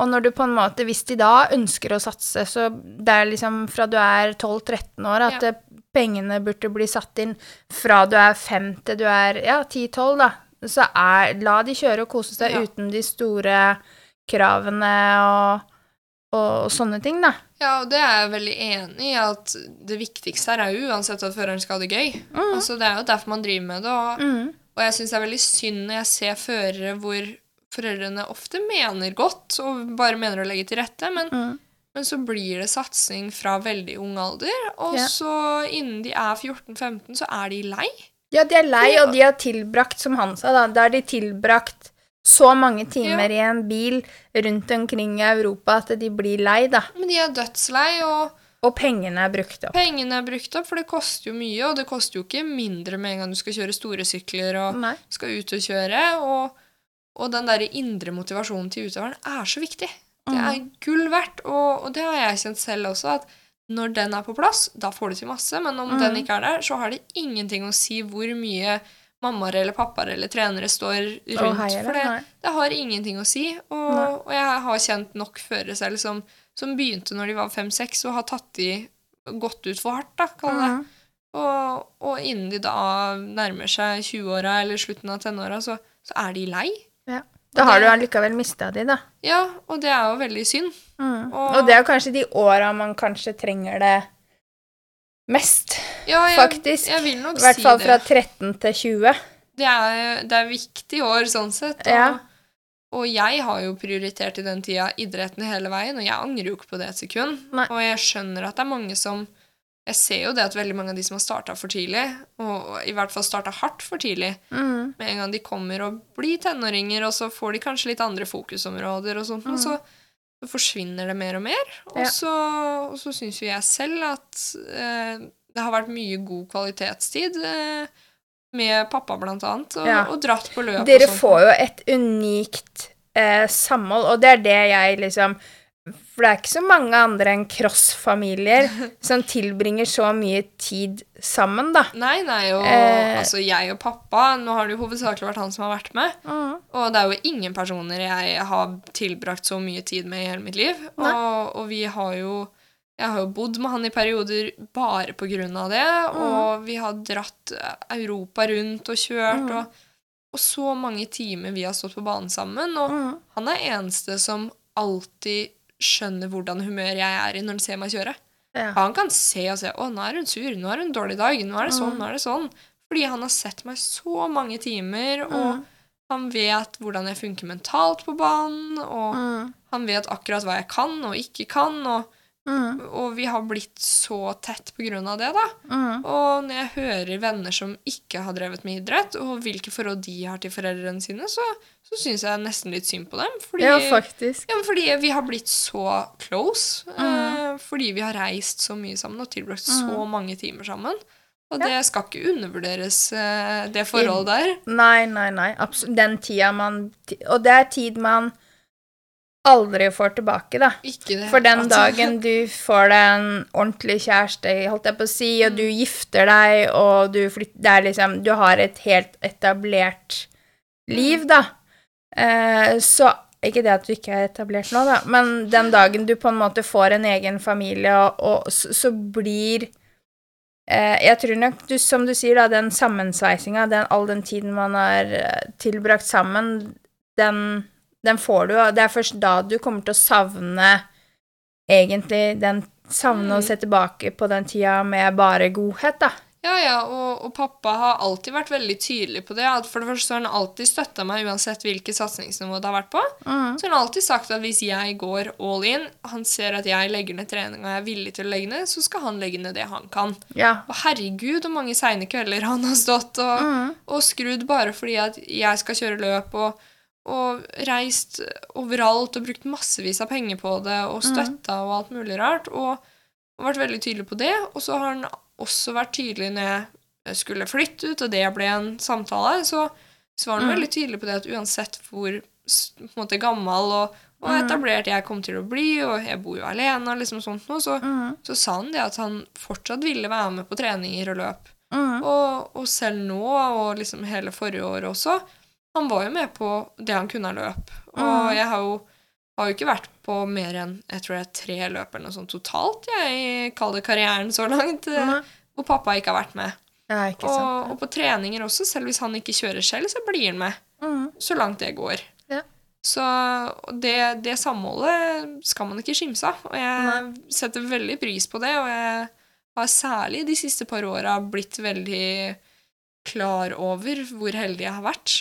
Og når du på en måte, hvis de da ønsker å satse, så det er liksom fra du er 12-13 år at Ja. pengene burde bli satt inn fra du er 5 til du er ja, 10-12, da. Så er, la de kjøre og kose seg Ja. uten de store kravene og, og, sånne ting, da. Ja, og det er jeg veldig enig i, at det viktigste her er jo uansett at føreren skal ha det gøy. Mm. Altså, det er jo derfor man driver med det, og, Mm. og jeg syns det er veldig synd når jeg ser førere hvor foreldrene ofte mener godt og bare mener å legge til rette, men, Mm. men så blir det satsing fra veldig ung alder, og Ja. så innen de er 14-15, så er de lei. Ja, de er lei, og de har tilbrakt, som han sa, da, da har de tilbrakt så mange timer i en bil rundt omkring i Europa at de blir lei, da. Men de er dødslei, og Og pengene er brukt opp. pengene er brukt opp, for det koster jo mye, og det koster jo ikke mindre med en gang du skal kjøre store sykler og Nei. skal ut og kjøre, og, og den der indre motivasjonen til utøveren er så viktig. Det er gull verdt, og, og det har jeg kjent selv også, at når den er på plass, da får du til masse, men om Mm. den ikke er der, så har det ingenting å si hvor mye mammaer eller pappaer eller trenere står rundt, heier for det. det, har ingenting å si, og, og jeg har kjent nok førere selv som, som begynte når de var fem-seks, og har tatt de gått ut for hardt, da, kall det. Mm. Og, og innen de da nærmer seg 20-åra eller slutten av tenåra, så, så er de lei. Da har du det- allikevel mista de, da. Ja, og det er jo veldig synd. Mm. Og- Og det er kanskje de åra man kanskje trenger det mest, Ja, jeg, faktisk. Jeg vil nok I hvert fall fra 13 til 20. Det er, det er viktig år sånn sett. Og, Ja. og jeg har jo prioritert i den tida idretten hele veien, og jeg angrer jo ikke på det et sekund. Nei. Og jeg skjønner at det er mange som Jeg ser jo det at veldig mange av de som har starta for tidlig, og i hvert fall starta hardt for tidlig, Mm. med en gang de kommer og blir tenåringer, og så får de kanskje litt andre fokusområder og sånt, og så, så forsvinner det mer og mer. Og Mm. Ja. så, og så syns jo jeg selv at eh, det har vært mye god kvalitetstid eh, med pappa, blant annet, og, Ja. og dratt på løp Dere får jo et unikt eh, samhold, og det er det jeg liksom For det er ikke så mange andre enn cross-familier som tilbringer så mye tid sammen, da. Nei, nei, og Eh. altså jeg og pappa Nå har det jo hovedsakelig vært han som har vært med. Mm. Og det er jo ingen personer jeg har tilbrakt så mye tid med i hele mitt liv. Og, og vi har jo Jeg har jo bodd med han i perioder bare på grunn av det. Og vi har dratt Europa rundt og kjørt, Mm. og, og så mange timer vi har stått på banen sammen. Og Mm. han er eneste som alltid skjønner hvordan humør jeg er i når han ser meg kjøre. Ja. Han kan se og se 'Å, nå er hun sur. Nå er hun en dårlig dag. Nå er det sånn. Mm. Nå er det sånn.' Fordi han har sett meg så mange timer, og Mm. han vet hvordan jeg funker mentalt på banen, og Mm. han vet akkurat hva jeg kan og ikke kan, og, Mm. og vi har blitt så tett av det, da. Mm. Og når jeg hører venner som ikke har drevet med idrett, og hvilke forhold de har til foreldrene sine, så, så syns jeg nesten litt synd på dem. Fordi, Ja, faktisk. ja, fordi vi har blitt så close. Mm. Eh, fordi vi har reist så mye sammen og tilbrakt så mange timer sammen. Og Ja. det skal ikke undervurderes, eh, det forholdet der. Nei, nei, nei. Absolutt. Den tida man Og det er tid man aldri får tilbake, da. For den hele dagen du får deg en ordentlig kjæreste, holdt jeg på å si, og du gifter deg, og du flytter Det er liksom Du har et helt etablert liv, da. Eh, så Ikke det at du ikke er etablert nå, da, men den dagen du på en måte får en egen familie, og, og så, så blir eh, Jeg tror nok, du, som du sier, da, den sammensveisinga, all den tiden man har eh, tilbrakt sammen, den, den får du, og det er først da du kommer til å savne egentlig den Savne å Mm. se tilbake på den tida med bare godhet, da. Ja, ja, og, og pappa har alltid vært veldig tydelig på det. At for det første har han alltid støtta meg uansett hvilket satsingsnivå det har vært på. Mm. Så han har alltid sagt at hvis jeg går all in, han ser at jeg legger ned trening og jeg er villig til å legge ned, så skal han legge ned det han kan. Ja. Og herregud, hvor mange seine kvelder han har stått og, Mm. og skrudd bare fordi at jeg skal kjøre løp, og, og reist overalt og brukt massevis av penger på det og støtta og alt mulig rart. Og, og vært veldig tydelig på det. Og så har han også vært tydelig når jeg skulle flytte ut, og det ble en samtale, så, så var han Mm. veldig tydelig på det at uansett hvor måte gammel og, og Mm. etablert jeg kom til å bli, og jeg bor jo alene, og liksom sånt noe, så, Mm. så sa han det at han fortsatt ville være med på treninger og løp. Mm. Og, og selv nå, og liksom hele forrige året også, han var jo med på det han kunne av løp. Og Mm. jeg har jo, har jo ikke vært på mer enn jeg tror det er tre løp eller noe sånt totalt, jeg kaller det karrieren så langt, mm. Hvor pappa ikke har vært med. Ja, Og, sant. og på treninger også, selv hvis han ikke kjører selv, så blir han med. Mm. Så langt det går. Ja. Så det, det samholdet skal man ikke skimse av. Og jeg setter veldig pris på det, og jeg har særlig de siste par åra blitt veldig klar over hvor heldig jeg har vært.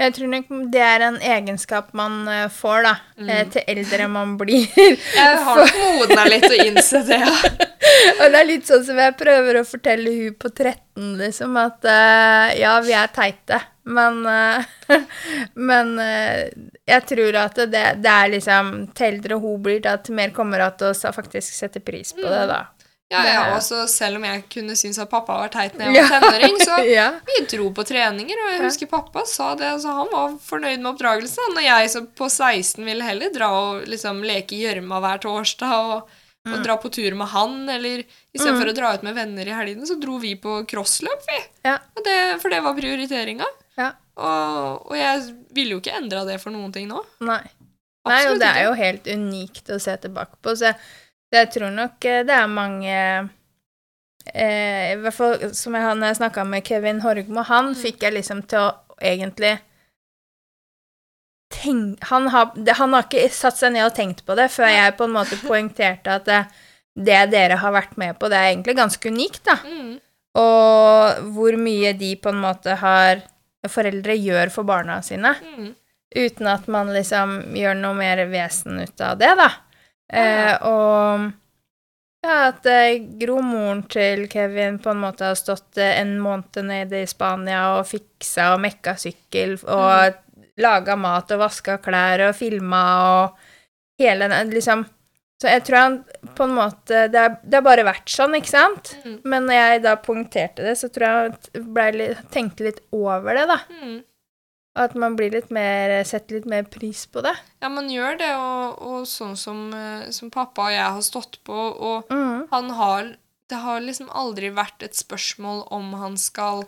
Jeg tror nok det er en egenskap man eh, får, da, Mm. eh, til eldre man blir. Jeg har nok modna litt og innsett det, ja. Og det er litt sånn som jeg prøver å fortelle hun på 13, liksom, at uh, ja, vi er teite, men uh, Men uh, jeg tror at det, det er liksom Til eldre hun blir, til mer kommer til å faktisk sette pris på det, da. Ja, ja, også selv om jeg kunne synes at pappa var teit når jeg var tenåring, så ja. vi dro på treninger, og jeg husker pappa sa det, altså han var fornøyd med oppdragelsen, og jeg som på 16 ville heller dra og liksom leke gjørma hver torsdag, og, og Mm. dra på tur med han, eller i stedet for å dra ut med venner i helgene, så dro vi på crossløp, vi. Ja. Det, for det var prioriteringa. Ja. Og, og jeg ville jo ikke endra det for noen ting nå. Nei. Nei, og det er jo helt unikt å se tilbake på, så jeg, jeg tror nok eh, det er mange eh, I hvert fall som jeg, når jeg snakka med Kevin Horgmo, han Mm. fikk jeg liksom til å egentlig tenk, han, har, han har ikke satt seg ned og tenkt på det før jeg på en måte poengterte at det, det dere har vært med på, det er egentlig ganske unikt, da. Mm. Og hvor mye de på en måte har Foreldre gjør for barna sine. Mm. Uten at man liksom gjør noe mer vesen ut av det, da. Eh, og ja, at eh, Gro, til Kevin, på en måte har stått eh, en måned nede i Spania og fiksa og mekka sykkel og laga mat og vaska klær og filma og hele den liksom Så jeg tror han på en måte Det har bare vært sånn, ikke sant? Mm. Men når jeg da poengterte det, så tror jeg han litt, tenkte litt over det, da. Mm. At man blir litt mer Setter litt mer pris på det. Ja, man gjør det, og, og sånn som, eh, som pappa og jeg har stått på, og Mm. han har Det har liksom aldri vært et spørsmål om han skal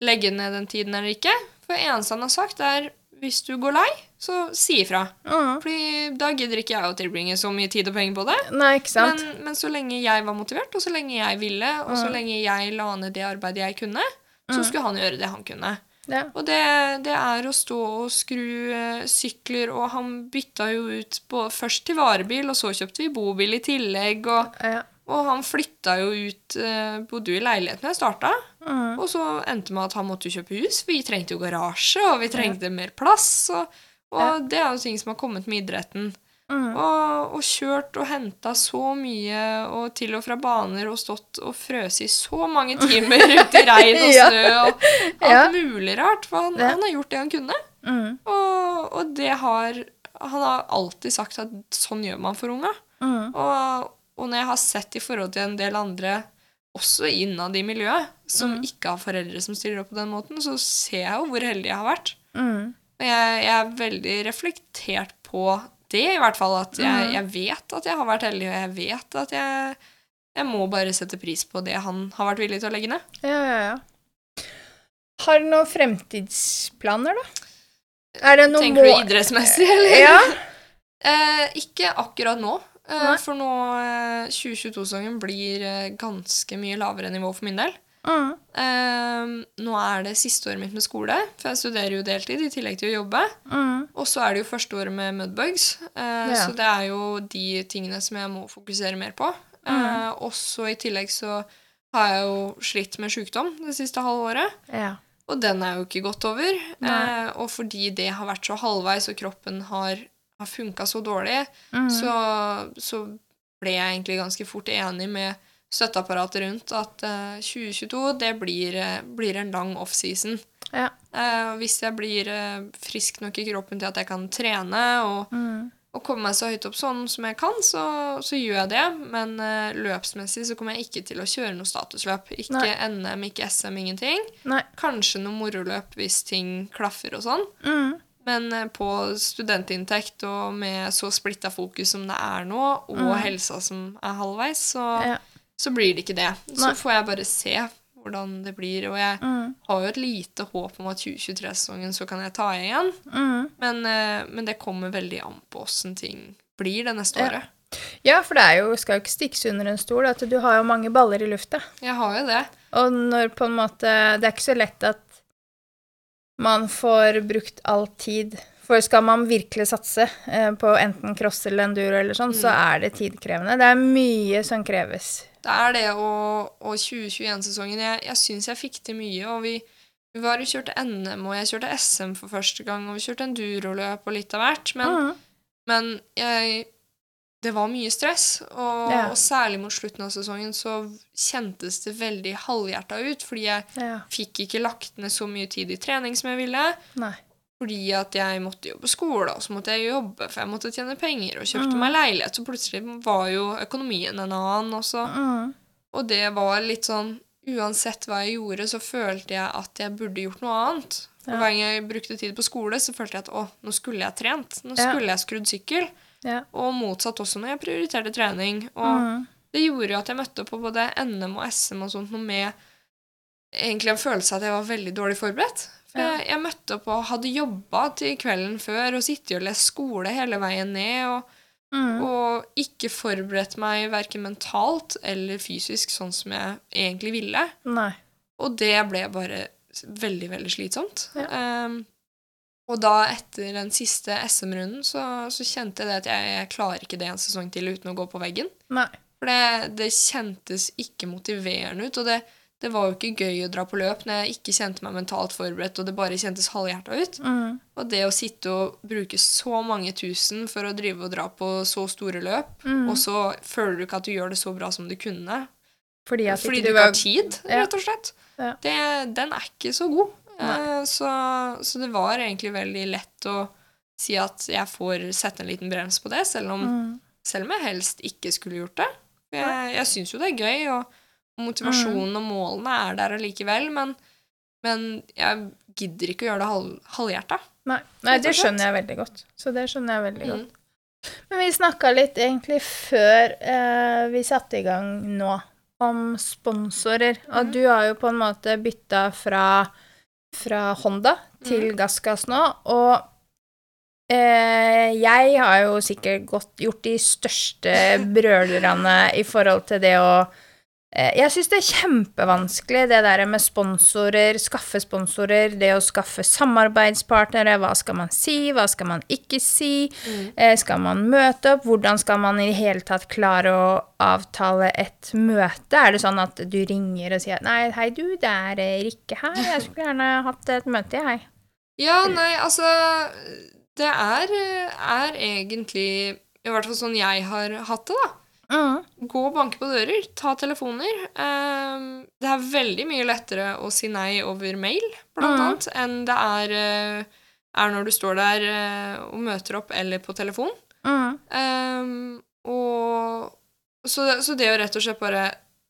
legge ned den tiden eller ikke. For det eneste han har sagt, er hvis du går lei, så si ifra. Mm. Fordi da gidder ikke jeg å tilbringe så mye tid og penger på det. Nei, ikke sant? Men, men så lenge jeg var motivert, og så lenge jeg ville, og så Mm. lenge jeg la ned det arbeidet jeg kunne, så Mm. skulle han gjøre det han kunne. Ja. Og det, det er å stå og skru eh, sykler, og han bytta jo ut på, først til varebil, og så kjøpte vi bobil i tillegg, og, ja. og han flytta jo ut eh, Bodde jo i leiligheten jeg starta, Mm. og så endte med at han måtte kjøpe hus, for vi trengte jo garasje, og vi trengte mer plass, og, og Ja. det er jo ting som har kommet med idretten. Mm. Og, og kjørt og henta så mye, og til og fra baner, og stått og frøs i så mange timer ute i regn og snø og alt Ja. mulig rart. For han, Ja. han har gjort det han kunne. Mm. Og, og det har Han har alltid sagt at sånn gjør man for unga. Mm. Og, og når jeg har sett i forhold til en del andre, også innad i miljøet, som Mm. ikke har foreldre som stiller opp på den måten, så ser jeg jo hvor heldig jeg har vært. Mm. Og jeg, jeg er veldig reflektert på det, i hvert fall. At jeg, Mhm. jeg vet at jeg har vært heldig, og jeg vet at jeg, jeg må bare sette pris på det han har vært villig til å legge ned. Ja, ja, ja. Har du noen fremtidsplaner, da? Er det noe Tenker du idrettsmessig, eller? Ja. Eh, ikke akkurat nå. Eh, for nå, eh, 2022-sesongen blir eh, ganske mye lavere nivå for min del. Mm. Uh, nå er det siste året mitt med skole, for jeg studerer jo deltid i tillegg til å jobbe. Mm. Og så er det jo første året med Mudbugs, uh, yeah. så det er jo de tingene som jeg må fokusere mer på. Mm. Og også i tillegg så har jeg jo slitt med sykdom det siste halvåret, Yeah. og den er jo ikke gått over. Eh, og fordi det har vært så halvveis, og kroppen har, har funka så dårlig, Mm. så, så ble jeg egentlig ganske fort enig med støtteapparatet rundt at eh, 2022 det blir, eh, blir en lang offseason. Ja. Eh, hvis jeg blir eh, frisk nok i kroppen til at jeg kan trene og, Mm. og komme meg så høyt opp sånn som jeg kan, så, så gjør jeg det. Men eh, løpsmessig så kommer jeg ikke til å kjøre noe statusløp. Ikke Nei. NM, ikke SM, ingenting. Nei. Kanskje noe moroløp hvis ting klaffer og sånn. Mm. Men eh, på studentinntekt og med så splitta fokus som det er nå, og Mm. helsa som er halvveis, så, Ja. Så blir det ikke det. Så Nei. får jeg bare se hvordan det blir. Og jeg Mm. har jo et lite håp om at 2023-sesongen så kan jeg ta igjen. Mm. Men, eh, men det kommer veldig an på åssen ting blir det neste Ja. året. Ja, for det er jo, skal jo ikke stikkes under en stol at du har jo mange baller i lufta. Jeg har jo det. Og når på en måte Det er ikke så lett at man får brukt all tid For skal man virkelig satse eh, på enten cross eller enduro eller sånn, så er det tidkrevende. Det er mye som kreves. Det er det, og, og 2021-sesongen Jeg, jeg syns jeg fikk til mye, og vi, vi var og kjørte NM, og jeg kjørte SM for første gang, og vi kjørte enduroløp og litt av hvert. Men Mm. Men jeg Det var mye stress, og, Ja. og særlig mot slutten av sesongen så kjentes det veldig halvhjerta ut, fordi jeg Ja. fikk ikke lagt ned så mye tid i trening som jeg ville. Nei. Fordi at jeg måtte jobbe på skole, og så måtte jeg jobbe, for jeg måtte tjene penger, og kjøpte Mm. meg leilighet, så plutselig var jo økonomien en annen også. Mm. Og det var litt sånn Uansett hva jeg gjorde, så følte jeg at jeg burde gjort noe annet. Ja. hver gang jeg brukte tid på skole, så følte jeg at å, nå skulle jeg trent. Nå Ja. skulle jeg skrudd sykkel. Ja. Og motsatt også når jeg prioriterte trening. Og Mm. det gjorde jo at jeg møtte på både NM og SM og sånt noe med egentlig en følelse av at jeg var veldig dårlig forberedt. Jeg, jeg møtte opp og hadde jobba til kvelden før og sittet og lest skole hele veien ned. og Mm. og ikke forberedt meg verken mentalt eller fysisk sånn som jeg egentlig ville. Nei. Og det ble bare veldig, veldig slitsomt. Ja. Um, og da, etter den siste SM-runden, så, så kjente jeg det at jeg, jeg klarer ikke det en sesong til uten å gå på veggen. Nei. For det, det kjentes ikke motiverende ut, og det, det var jo ikke gøy å dra på løp når jeg ikke kjente meg mentalt forberedt, og det bare kjentes halvhjerta ut. Mm. Og det å sitte og bruke så mange tusen for å drive og dra på så store løp, Mm. og så føler du ikke at du gjør det så bra som du kunne, Fordi fordi du du ikke har tid, rett og slett. Ja. Det, den er ikke så god. Eh, Så, så det var egentlig veldig lett å si at jeg får sette en liten brems på det, selv om, mm. selv om jeg helst ikke skulle gjort det. Jeg, jeg syns jo det er gøy, og motivasjonen og målene er der allikevel, men, men jeg gidder ikke å gjøre det halv, halvhjerta. Nei. Nei, det skjønner jeg veldig godt. Så det skjønner jeg veldig Mm. godt. Men vi snakka litt egentlig før eh, vi satte i gang nå, om sponsorer. Og Mhm. du har jo på en måte bytta fra, fra Honda til mm. Gassgass nå, og eh, jeg har jo sikkert gått, gjort de største brølerne i forhold til det å Jeg syns det er kjempevanskelig, det der med sponsorer, skaffe sponsorer, det å skaffe samarbeidspartnere, hva skal man si, hva skal man ikke si, Mm. skal man møte opp, hvordan skal man i det hele tatt klare å avtale et møte? Er det sånn at du ringer og sier nei, hei du, det er eh, Rikke her, jeg skulle gjerne hatt et møte, jeg. Ja, nei, altså Det er, er egentlig I hvert fall sånn jeg har hatt det, da. Mm. Gå og banke på dører, ta telefoner. Um, det er veldig mye lettere å si nei over mail, blant mm. annet, enn det er, eh, er når du står der eh, og møter opp, eller på telefon. Mm. Um, og så, så det å rett og slett bare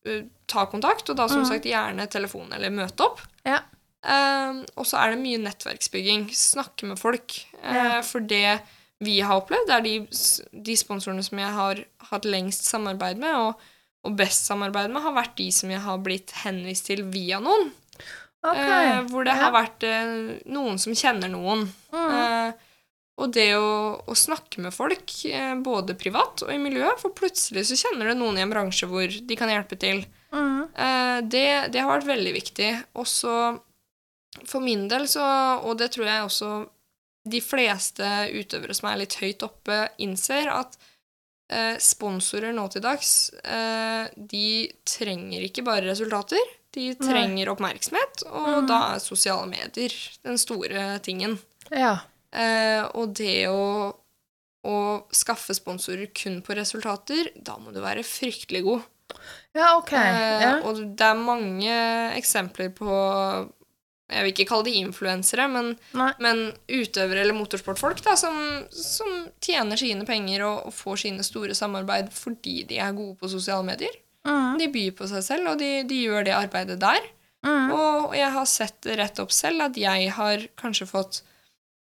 eh, ta kontakt, og da som Mhm. sagt gjerne telefon eller møte opp. Ja. Um, og så er det mye nettverksbygging. Snakke med folk. Ja. Uh, For det vi har opplevd, er de, de sponsorene som jeg har hatt lengst samarbeid med, og, og best samarbeid med, har vært de som jeg har blitt henvist til via noen. Okay. Eh, hvor det Ja. har vært eh, noen som kjenner noen. Mm. Eh, og det å, å snakke med folk, eh, både privat og i miljøet, for plutselig så kjenner du noen i en bransje hvor de kan hjelpe til. Mm. Eh, det, det har vært veldig viktig. Også for min del så, og det tror jeg også de fleste utøvere som er litt høyt oppe, innser at eh, sponsorer nå til dags, eh, de trenger ikke bare resultater. De trenger oppmerksomhet, og mm. da er sosiale medier den store tingen. Ja. Eh, og det å, å skaffe sponsorer kun på resultater, da må du være fryktelig god. Ja, ok. Ja. Og det er mange eksempler på Jeg vil ikke kalle de influensere, men, men utøvere eller motorsportfolk da, som, som tjener sine penger og, og får sine store samarbeid fordi de er gode på sosiale medier. Mm. De byr på seg selv, og de, de gjør det arbeidet der. Mm. Og jeg har sett rett opp selv at jeg har kanskje fått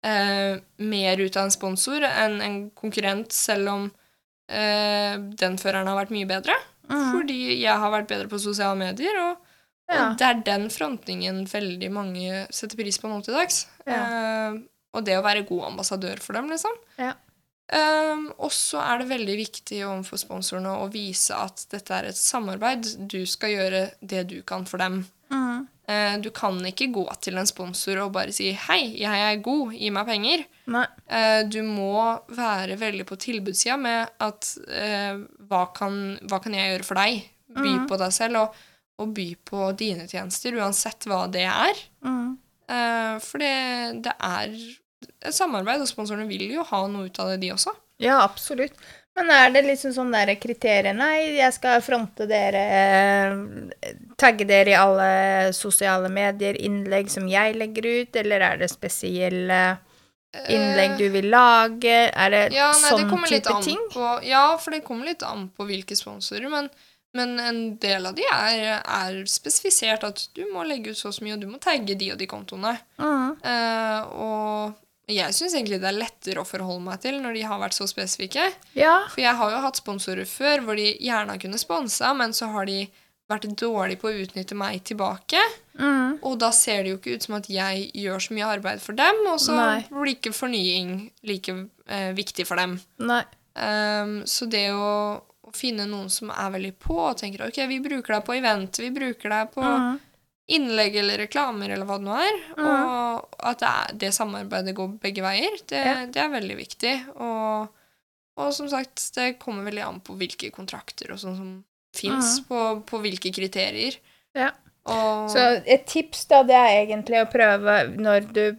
eh, mer ut av en sponsor enn en konkurrent, selv om eh, den føreren har vært mye bedre. Mm. Fordi jeg har vært bedre på sosiale medier, og, Ja. og det er den frontingen veldig mange setter pris på nå til dags. Ja. Uh, og det å være god ambassadør for dem, liksom. Ja. Um, og så er det veldig viktig overfor sponsorene å vise at dette er et samarbeid. Du skal gjøre det du kan for dem. Mm. Uh, du kan ikke gå til en sponsor og bare si 'hei, jeg er god, gi meg penger'. Eh, du må være veldig på tilbudssida med at uh, hva, kan, 'hva kan jeg gjøre for deg?' By mm. på deg selv, og, og by på dine tjenester, uansett hva det er. Mm. Uh, for det, det er et samarbeid, og sponsorene vil jo ha noe ut av det, de også. Ja, absolutt. Men er det liksom sånn der kriterier Nei, jeg skal fronte dere, eh, tagge dere i alle sosiale medier, innlegg som jeg legger ut, eller er det spesielle innlegg du vil lage? Er det Eh, Ja, nei, sånn det type ting? På, ja, for det kommer litt an på hvilke sponsorer, men, men en del av de er, er spesifisert at du må legge ut så og så mye, og du må tagge de og de kontoene. Mm. Uh, og jeg syns egentlig det er lettere å forholde meg til når de har vært så spesifikke. Ja. For jeg har jo hatt sponsorer før hvor de gjerne kunne sponsa, men så har de vært dårlige på å utnytte meg tilbake. Mm. Og da ser det jo ikke ut som at jeg gjør så mye arbeid for dem, og så Nei. blir ikke fornying like eh, viktig for dem. Um, så det å finne noen som er veldig på og tenker ok, vi bruker deg på event, vi bruker deg på Mm. innlegg eller reklamer eller hva det nå er, og at det, er, det samarbeidet går begge veier, det, Ja. det er veldig viktig. Og, og som sagt, det kommer veldig an på hvilke kontrakter og sånn som fins, på, på hvilke kriterier. Ja. Og, Så et tips, da, det er egentlig å prøve når du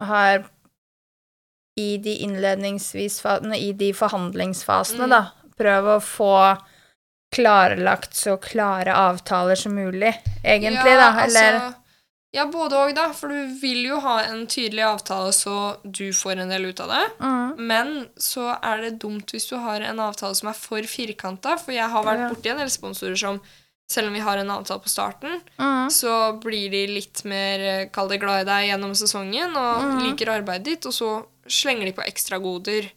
har i de innledningsvis I de forhandlingsfasene, Mm. da. Prøv å få klarlagt så klare avtaler som mulig, egentlig, da. Eller Altså, ja, både òg, da. For du vil jo ha en tydelig avtale så du får en del ut av det. mm, Men så er det dumt hvis du har en avtale som er for firkanta, for jeg har vært Ja. borti en del sponsorer som selv om vi har en avtale på starten, mm, så blir de litt mer eh, kall det glad i deg gjennom sesongen og mm. liker arbeidet ditt, og så slenger de på ekstragoder.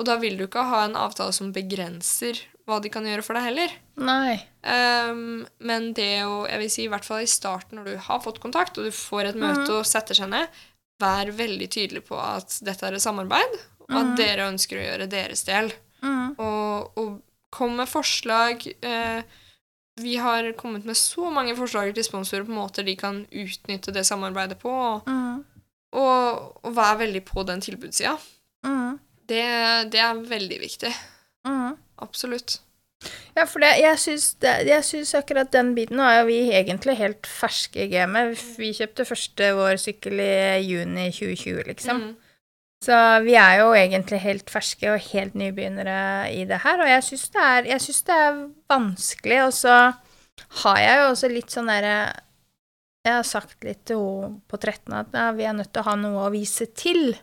Og da vil du ikke ha en avtale som begrenser hva de kan gjøre for deg heller. Nei. Um, men det å, jeg vil si i hvert fall i starten når du har fått kontakt, og du får et møte mm. og setter seg ned, vær veldig tydelig på at dette er et samarbeid, og at mm. dere ønsker å gjøre deres del. Mm, Og, og kom med forslag. Eh, vi har kommet med så mange forslag til sponsorer på måter de kan utnytte det samarbeidet på, og, mm, og, og vær veldig på den tilbudssida. mm, Det, det er veldig viktig. mm. Absolutt. Ja, for det, jeg syns det- jeg syns akkurat den biten Nå er jo vi egentlig helt ferske i gamet. Vi kjøpte første vår sykkel i juni 2020, liksom. Mm. Så vi er jo egentlig helt ferske og helt nybegynnere i det her, og jeg syns det, det er vanskelig. Og så har jeg jo også litt sånn derre Jeg har sagt litt til henne på 13 at ja, vi er nødt til å ha noe å vise til,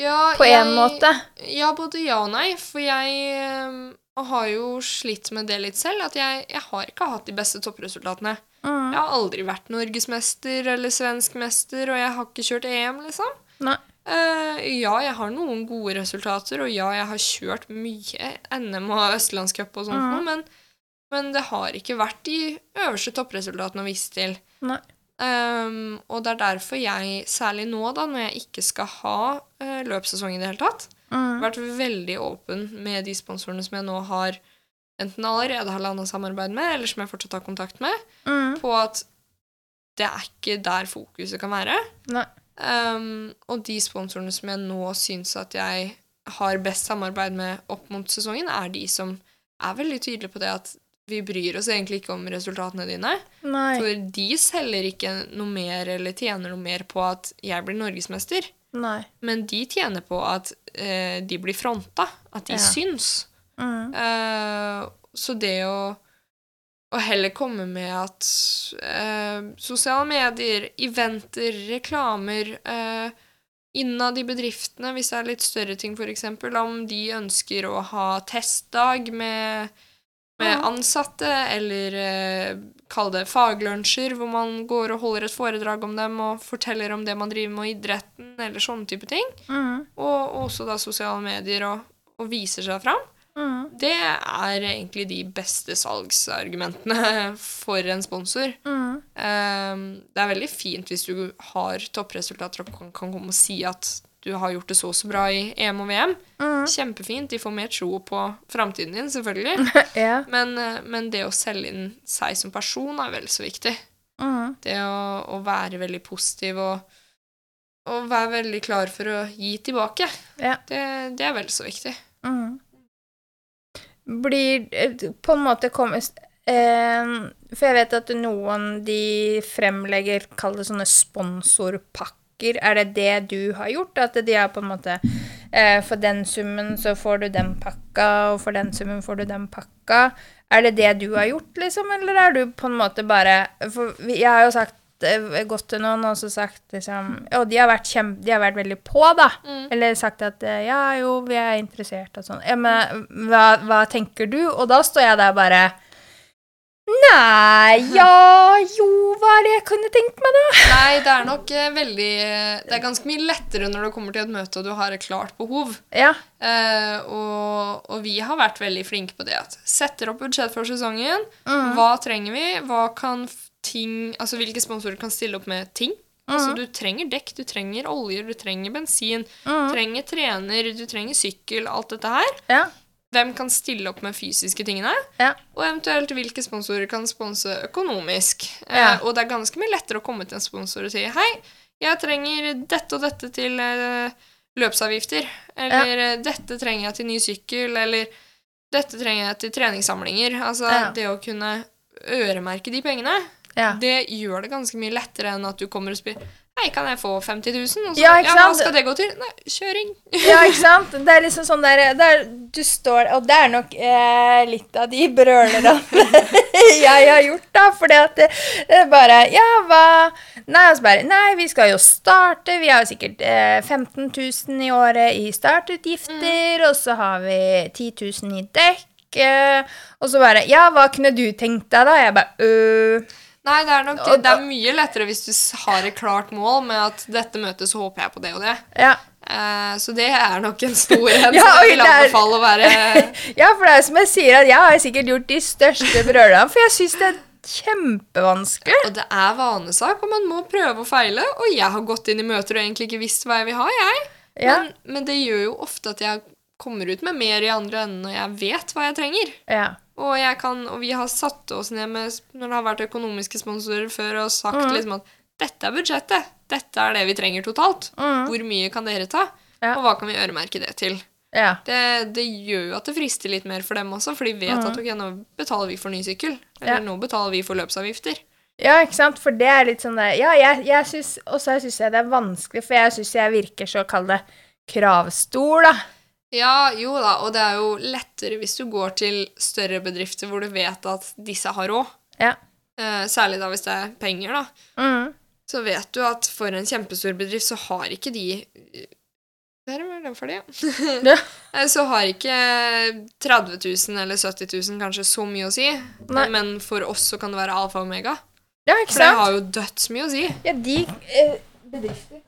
Ja, på en jeg- måte. Ja, både ja og nei. For jeg eh, har jo slitt med det litt selv. At jeg, jeg har ikke hatt de beste toppresultatene. Mm. Jeg har aldri vært norgesmester eller svensk mester, og jeg har ikke kjørt EM, liksom. Nei. Uh, ja, jeg har noen gode resultater, og ja, jeg har kjørt mye NM og Østlandscup og sånt, mm. men, men det har ikke vært de øverste toppresultatene å vise til. Nei. Um, og det er derfor jeg, særlig nå da, når jeg ikke skal ha uh, løpssesong i det hele tatt, Mm. vært veldig åpen med de sponsorene som jeg nå har enten allerede har landa samarbeid med, eller som jeg fortsatt har kontakt med, Mm. på at det er ikke der fokuset kan være. Um, og de sponsorene som jeg nå syns at jeg har best samarbeid med opp mot sesongen, er de som er veldig tydelige på det at vi bryr oss egentlig ikke om resultatene dine. Nei. For de selger ikke noe mer eller tjener noe mer på at jeg blir norgesmester. Nei. Men de tjener på at eh, de blir fronta, at de Ja. syns. Mm. Eh, så det å å, heller komme med at eh, sosiale medier, eventer, reklamer eh, Innad i bedriftene, hvis det er litt større ting, f.eks., om de ønsker å ha testdag med, med ansatte, eller eh, kall det faglunsjer, hvor man går og holder et foredrag om dem og forteller om det man driver med i idretten, eller sånne type ting. Mm. Og også da sosiale medier og, og viser seg fram. Mm. Det er egentlig de beste salgsargumentene for en sponsor. Mm. Um, det er veldig fint hvis du har toppresultater og kan, kan komme og si at du har gjort det så og så bra i EM og VM. Mm. Kjempefint. De får mer tro på framtiden din, selvfølgelig. Ja. Men, eh, men det å selge inn seg som person er vel så viktig. Mm. Det å, å være veldig positiv og, og være veldig klar for å gi tilbake. Ja. Det, det er vel så viktig. Mm. Blir eh, på en måte kommer eh, For jeg vet at noen de fremlegger, kall det sånne sponsorpakker. Er det det du har gjort? At de har på en måte eh, For den summen så får du den pakka, og for den summen får du den pakka. Er det det du har gjort, liksom, eller er du på en måte bare For jeg har jo sagt eh, gått til noen og så sagt liksom Og de har vært, kjempe, de har vært veldig på, da. Mm. Eller sagt at eh, ja, jo, vi er interessert og sånn. Ja, men hva, hva tenker du? Og da står jeg der bare Nei, ja, jo, hva er det jeg kunne tenkt meg, da? Nei, det er nok eh, veldig Det er ganske mye lettere når du kommer til et møte og du har et klart behov. Ja. Eh, og, og vi har vært veldig flinke på det. At setter opp budsjett for sesongen. Mm. Hva trenger vi? Hva kan f- ting Altså hvilke sponsorer kan stille opp med ting? Altså Du trenger dekk, du trenger oljer, du trenger bensin, du Mm. trenger trener, du trenger sykkel, alt dette her. Ja. Hvem kan stille opp med fysiske tingene? Ja. Og eventuelt hvilke sponsorer kan sponse økonomisk. Ja. Eh, og det er ganske mye lettere å komme til en sponsor og si hei, jeg trenger dette og dette til eh, løpsavgifter. Eller ja. dette trenger jeg til ny sykkel. Eller dette trenger jeg til treningssamlinger. Altså det å kunne øremerke de pengene, Ja. det gjør det ganske mye lettere enn at du kommer og spør Hei, kan jeg få 50 000? Og så, Ja, ikke hva skal det gå til? Nei, kjøring. ja, ikke sant? Det er liksom sånn der, der Du står Og det er nok eh, litt av de brølerne jeg har gjort, da. At det, er bare Ja, hva Nei, altså bare Nei, vi skal jo starte. Vi har jo sikkert eh, 15 000 i året i startutgifter, og så har vi 10 000 i dekk. Eh, og så bare Ja, hva kunne du tenkt deg, da? Jeg bare øh Nei, det er nok Og det er mye lettere hvis du har et klart mål med at dette møtet så håper jeg på det og det. Ja. Uh, så det er nok en stor en Ja, som jeg vil anbefale å være Ja, for det er som jeg sier, at jeg har sikkert gjort de største brølene, for jeg syns det er kjempevanskelig. Og det er vanesak, og man må prøve og feile. Og jeg har gått inn i møter og egentlig ikke visst hva jeg vil ha, jeg. Ja. Men, men det gjør jo ofte at jeg kommer ut med mer i andre enden når jeg vet hva jeg trenger. Ja. Og, kan, og vi har satt oss ned med, når det har vært økonomiske sponsorer før, og sagt mm. liksom at dette er budsjettet. Dette er det vi trenger totalt. Mm. Hvor mye kan dere ta? Ja. Og hva kan vi øremerke det til? Ja. Det, det gjør jo at det frister litt mer for dem også, for de vet mm. at ok, nå betaler vi for ny sykkel. Eller Ja. nå betaler vi for løpsavgifter. ja, ikke sant? For det er litt sånn der Ja, jeg, jeg syns Og så syns jeg det er vanskelig, for jeg syns jeg virker så, kall det, kravstor, da. Ja, jo da, og det er jo lettere hvis du går til større bedrifter hvor du vet at disse har råd. Ja. Eh, særlig da hvis det er penger, da. Mm. Så vet du at for en kjempestor bedrift så har ikke de Der var den ferdig, ja. Ja. Eh, Så har ikke 30 000 eller 70 000 kanskje så mye å si. Nei. Men for oss så kan det være alfa og omega. Ja, ikke For det har jo dødsmye å si. Ja, de eh, bedrifter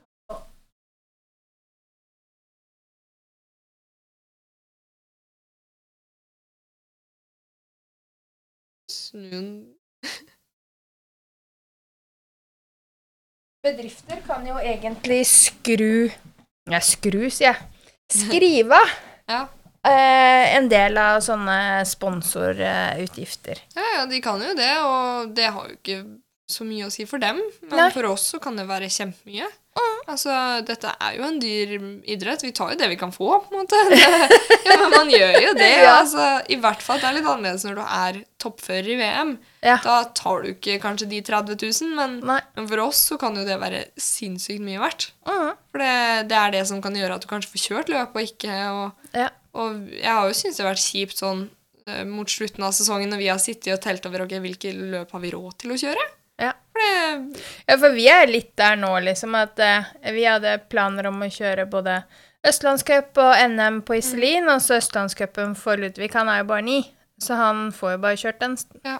Snuen Bedrifter kan jo egentlig skru Ja, skru, sier jeg. Skrive Ja. eh, en del av sånne sponsorutgifter. Ja, ja, de kan jo det, og det har jo ikke så mye å si for dem. Men Nei. for oss så kan det være kjempemye. Altså, dette er jo en dyr idrett. Vi tar jo det vi kan få, på en måte. Det, ja, men man gjør jo det. Ja. Altså, I hvert fall det er litt annerledes når du er toppfører i VM. Ja. Da tar du ikke kanskje de 30 000, men, men for oss så kan jo det være sinnssykt mye verdt. Mm. For det, det er det som kan gjøre at du kanskje får kjørt løp og ikke og, Ja. og jeg har jo syntes det har vært kjipt sånn eh, mot slutten av sesongen når vi har sittet og telt over ok, hvilke løp har vi råd til å kjøre. Ja. For vi er litt der nå, liksom, at uh, vi hadde planer om å kjøre både Østlandscup og NM på Iselin, og så Østlandscupen for Ludvig. Han er jo bare ni, så han får jo bare kjørt den. Ja.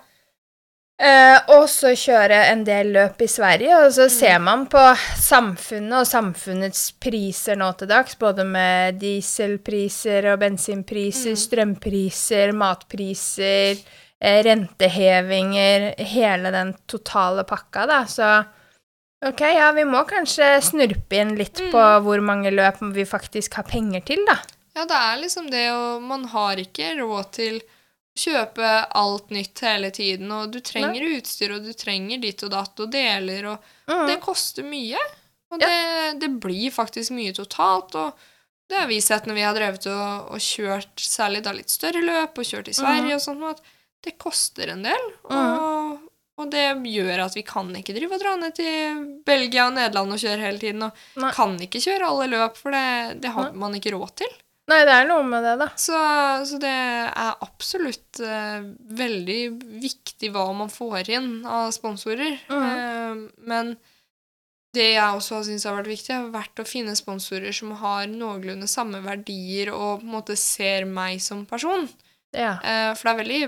Uh, og så kjøre en del løp i Sverige, og så ser man på samfunnet og samfunnets priser nå til dags, både med dieselpriser og bensinpriser, strømpriser, matpriser, rentehevinger, hele den totale pakka, da, så ok, ja, vi må kanskje snurpe inn litt på hvor mange løp vi faktisk har penger til, da. ja, det er liksom det, og man har ikke råd til å kjøpe alt nytt hele tiden, og du trenger utstyr, og du trenger ditt og datt og deler, og Mm. det koster mye. Og Ja. det, det blir faktisk mye totalt, og det har vi sett når vi har drevet og, og kjørt særlig da litt større løp, og kjørt i Sverige og sånn, at det koster en del. Og, og det gjør at vi kan ikke drive og dra ned til Belgia og Nederland og kjøre hele tiden, og Nei. kan ikke kjøre alle løp, for det, det har man ikke råd til. Nei, det er noe med det, da. Så, så det er absolutt uh, veldig viktig hva man får inn av sponsorer. Eh, men det jeg også syns har vært viktig, har vært å finne sponsorer som har noenlunde samme verdier og på en måte ser meg som person. Ja. Uh, for det er veldig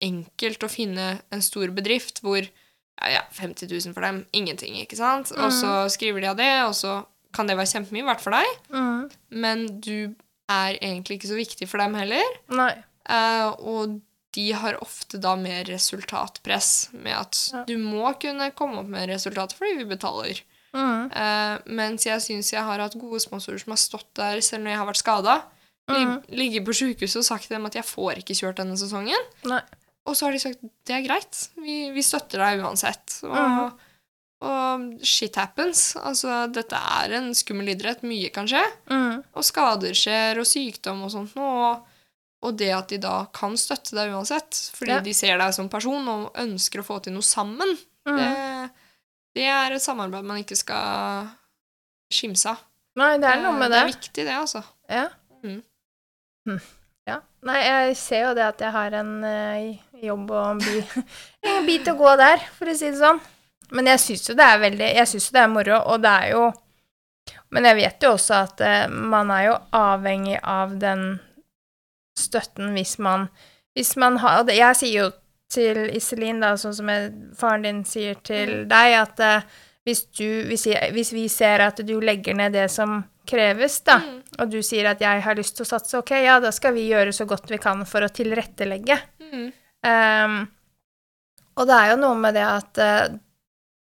enkelt å finne en stor bedrift hvor ja, ja, 50 000 for dem, ingenting, ikke sant? Og så skriver de av det, og så kan det være kjempemye verdt for deg, Mm. men du er egentlig ikke så viktig for dem heller. Nei. Uh, og de har ofte da mer resultatpress med at Ja. du må kunne komme opp med resultater fordi vi betaler. Mm. Uh, mens jeg syns jeg har hatt gode sponsorer som har stått der selv når jeg har vært skada. Mm. Ligget på sjukehuset og sagt til dem at jeg får ikke kjørt denne sesongen. Nei. Og så har de sagt det er greit, vi, vi støtter deg uansett. Og, Mhm. og shit happens. Altså, dette er en skummel idrett. Mye kan skje. Mm. Og skader skjer, og sykdom og sånt noe. Og, og det at de da kan støtte deg uansett, fordi Ja. de ser deg som person og ønsker å få til noe sammen, Mm. det, det er et samarbeid man ikke skal skimse av. Nei, det er noe med det det. er viktig, det, altså. Ja. Mm. Hm. ja. Nei, jeg ser jo det at jeg har en eh, jobb og en by, en bit å gå der, for å si det sånn. Men jeg syns jo det er veldig Jeg syns jo det er moro, og det er jo Men jeg vet jo også at uh, man er jo avhengig av den støtten hvis man Hvis man har og Jeg sier jo til Iselin, da, sånn som jeg, faren din sier til deg, at uh, hvis, du, hvis, jeg, hvis vi ser at du legger ned det som kreves, da, Mm. og du sier at jeg har lyst til å satse, ok, ja, da skal vi gjøre så godt vi kan for å tilrettelegge. Mm. Ehm, og det er jo noe med det at uh,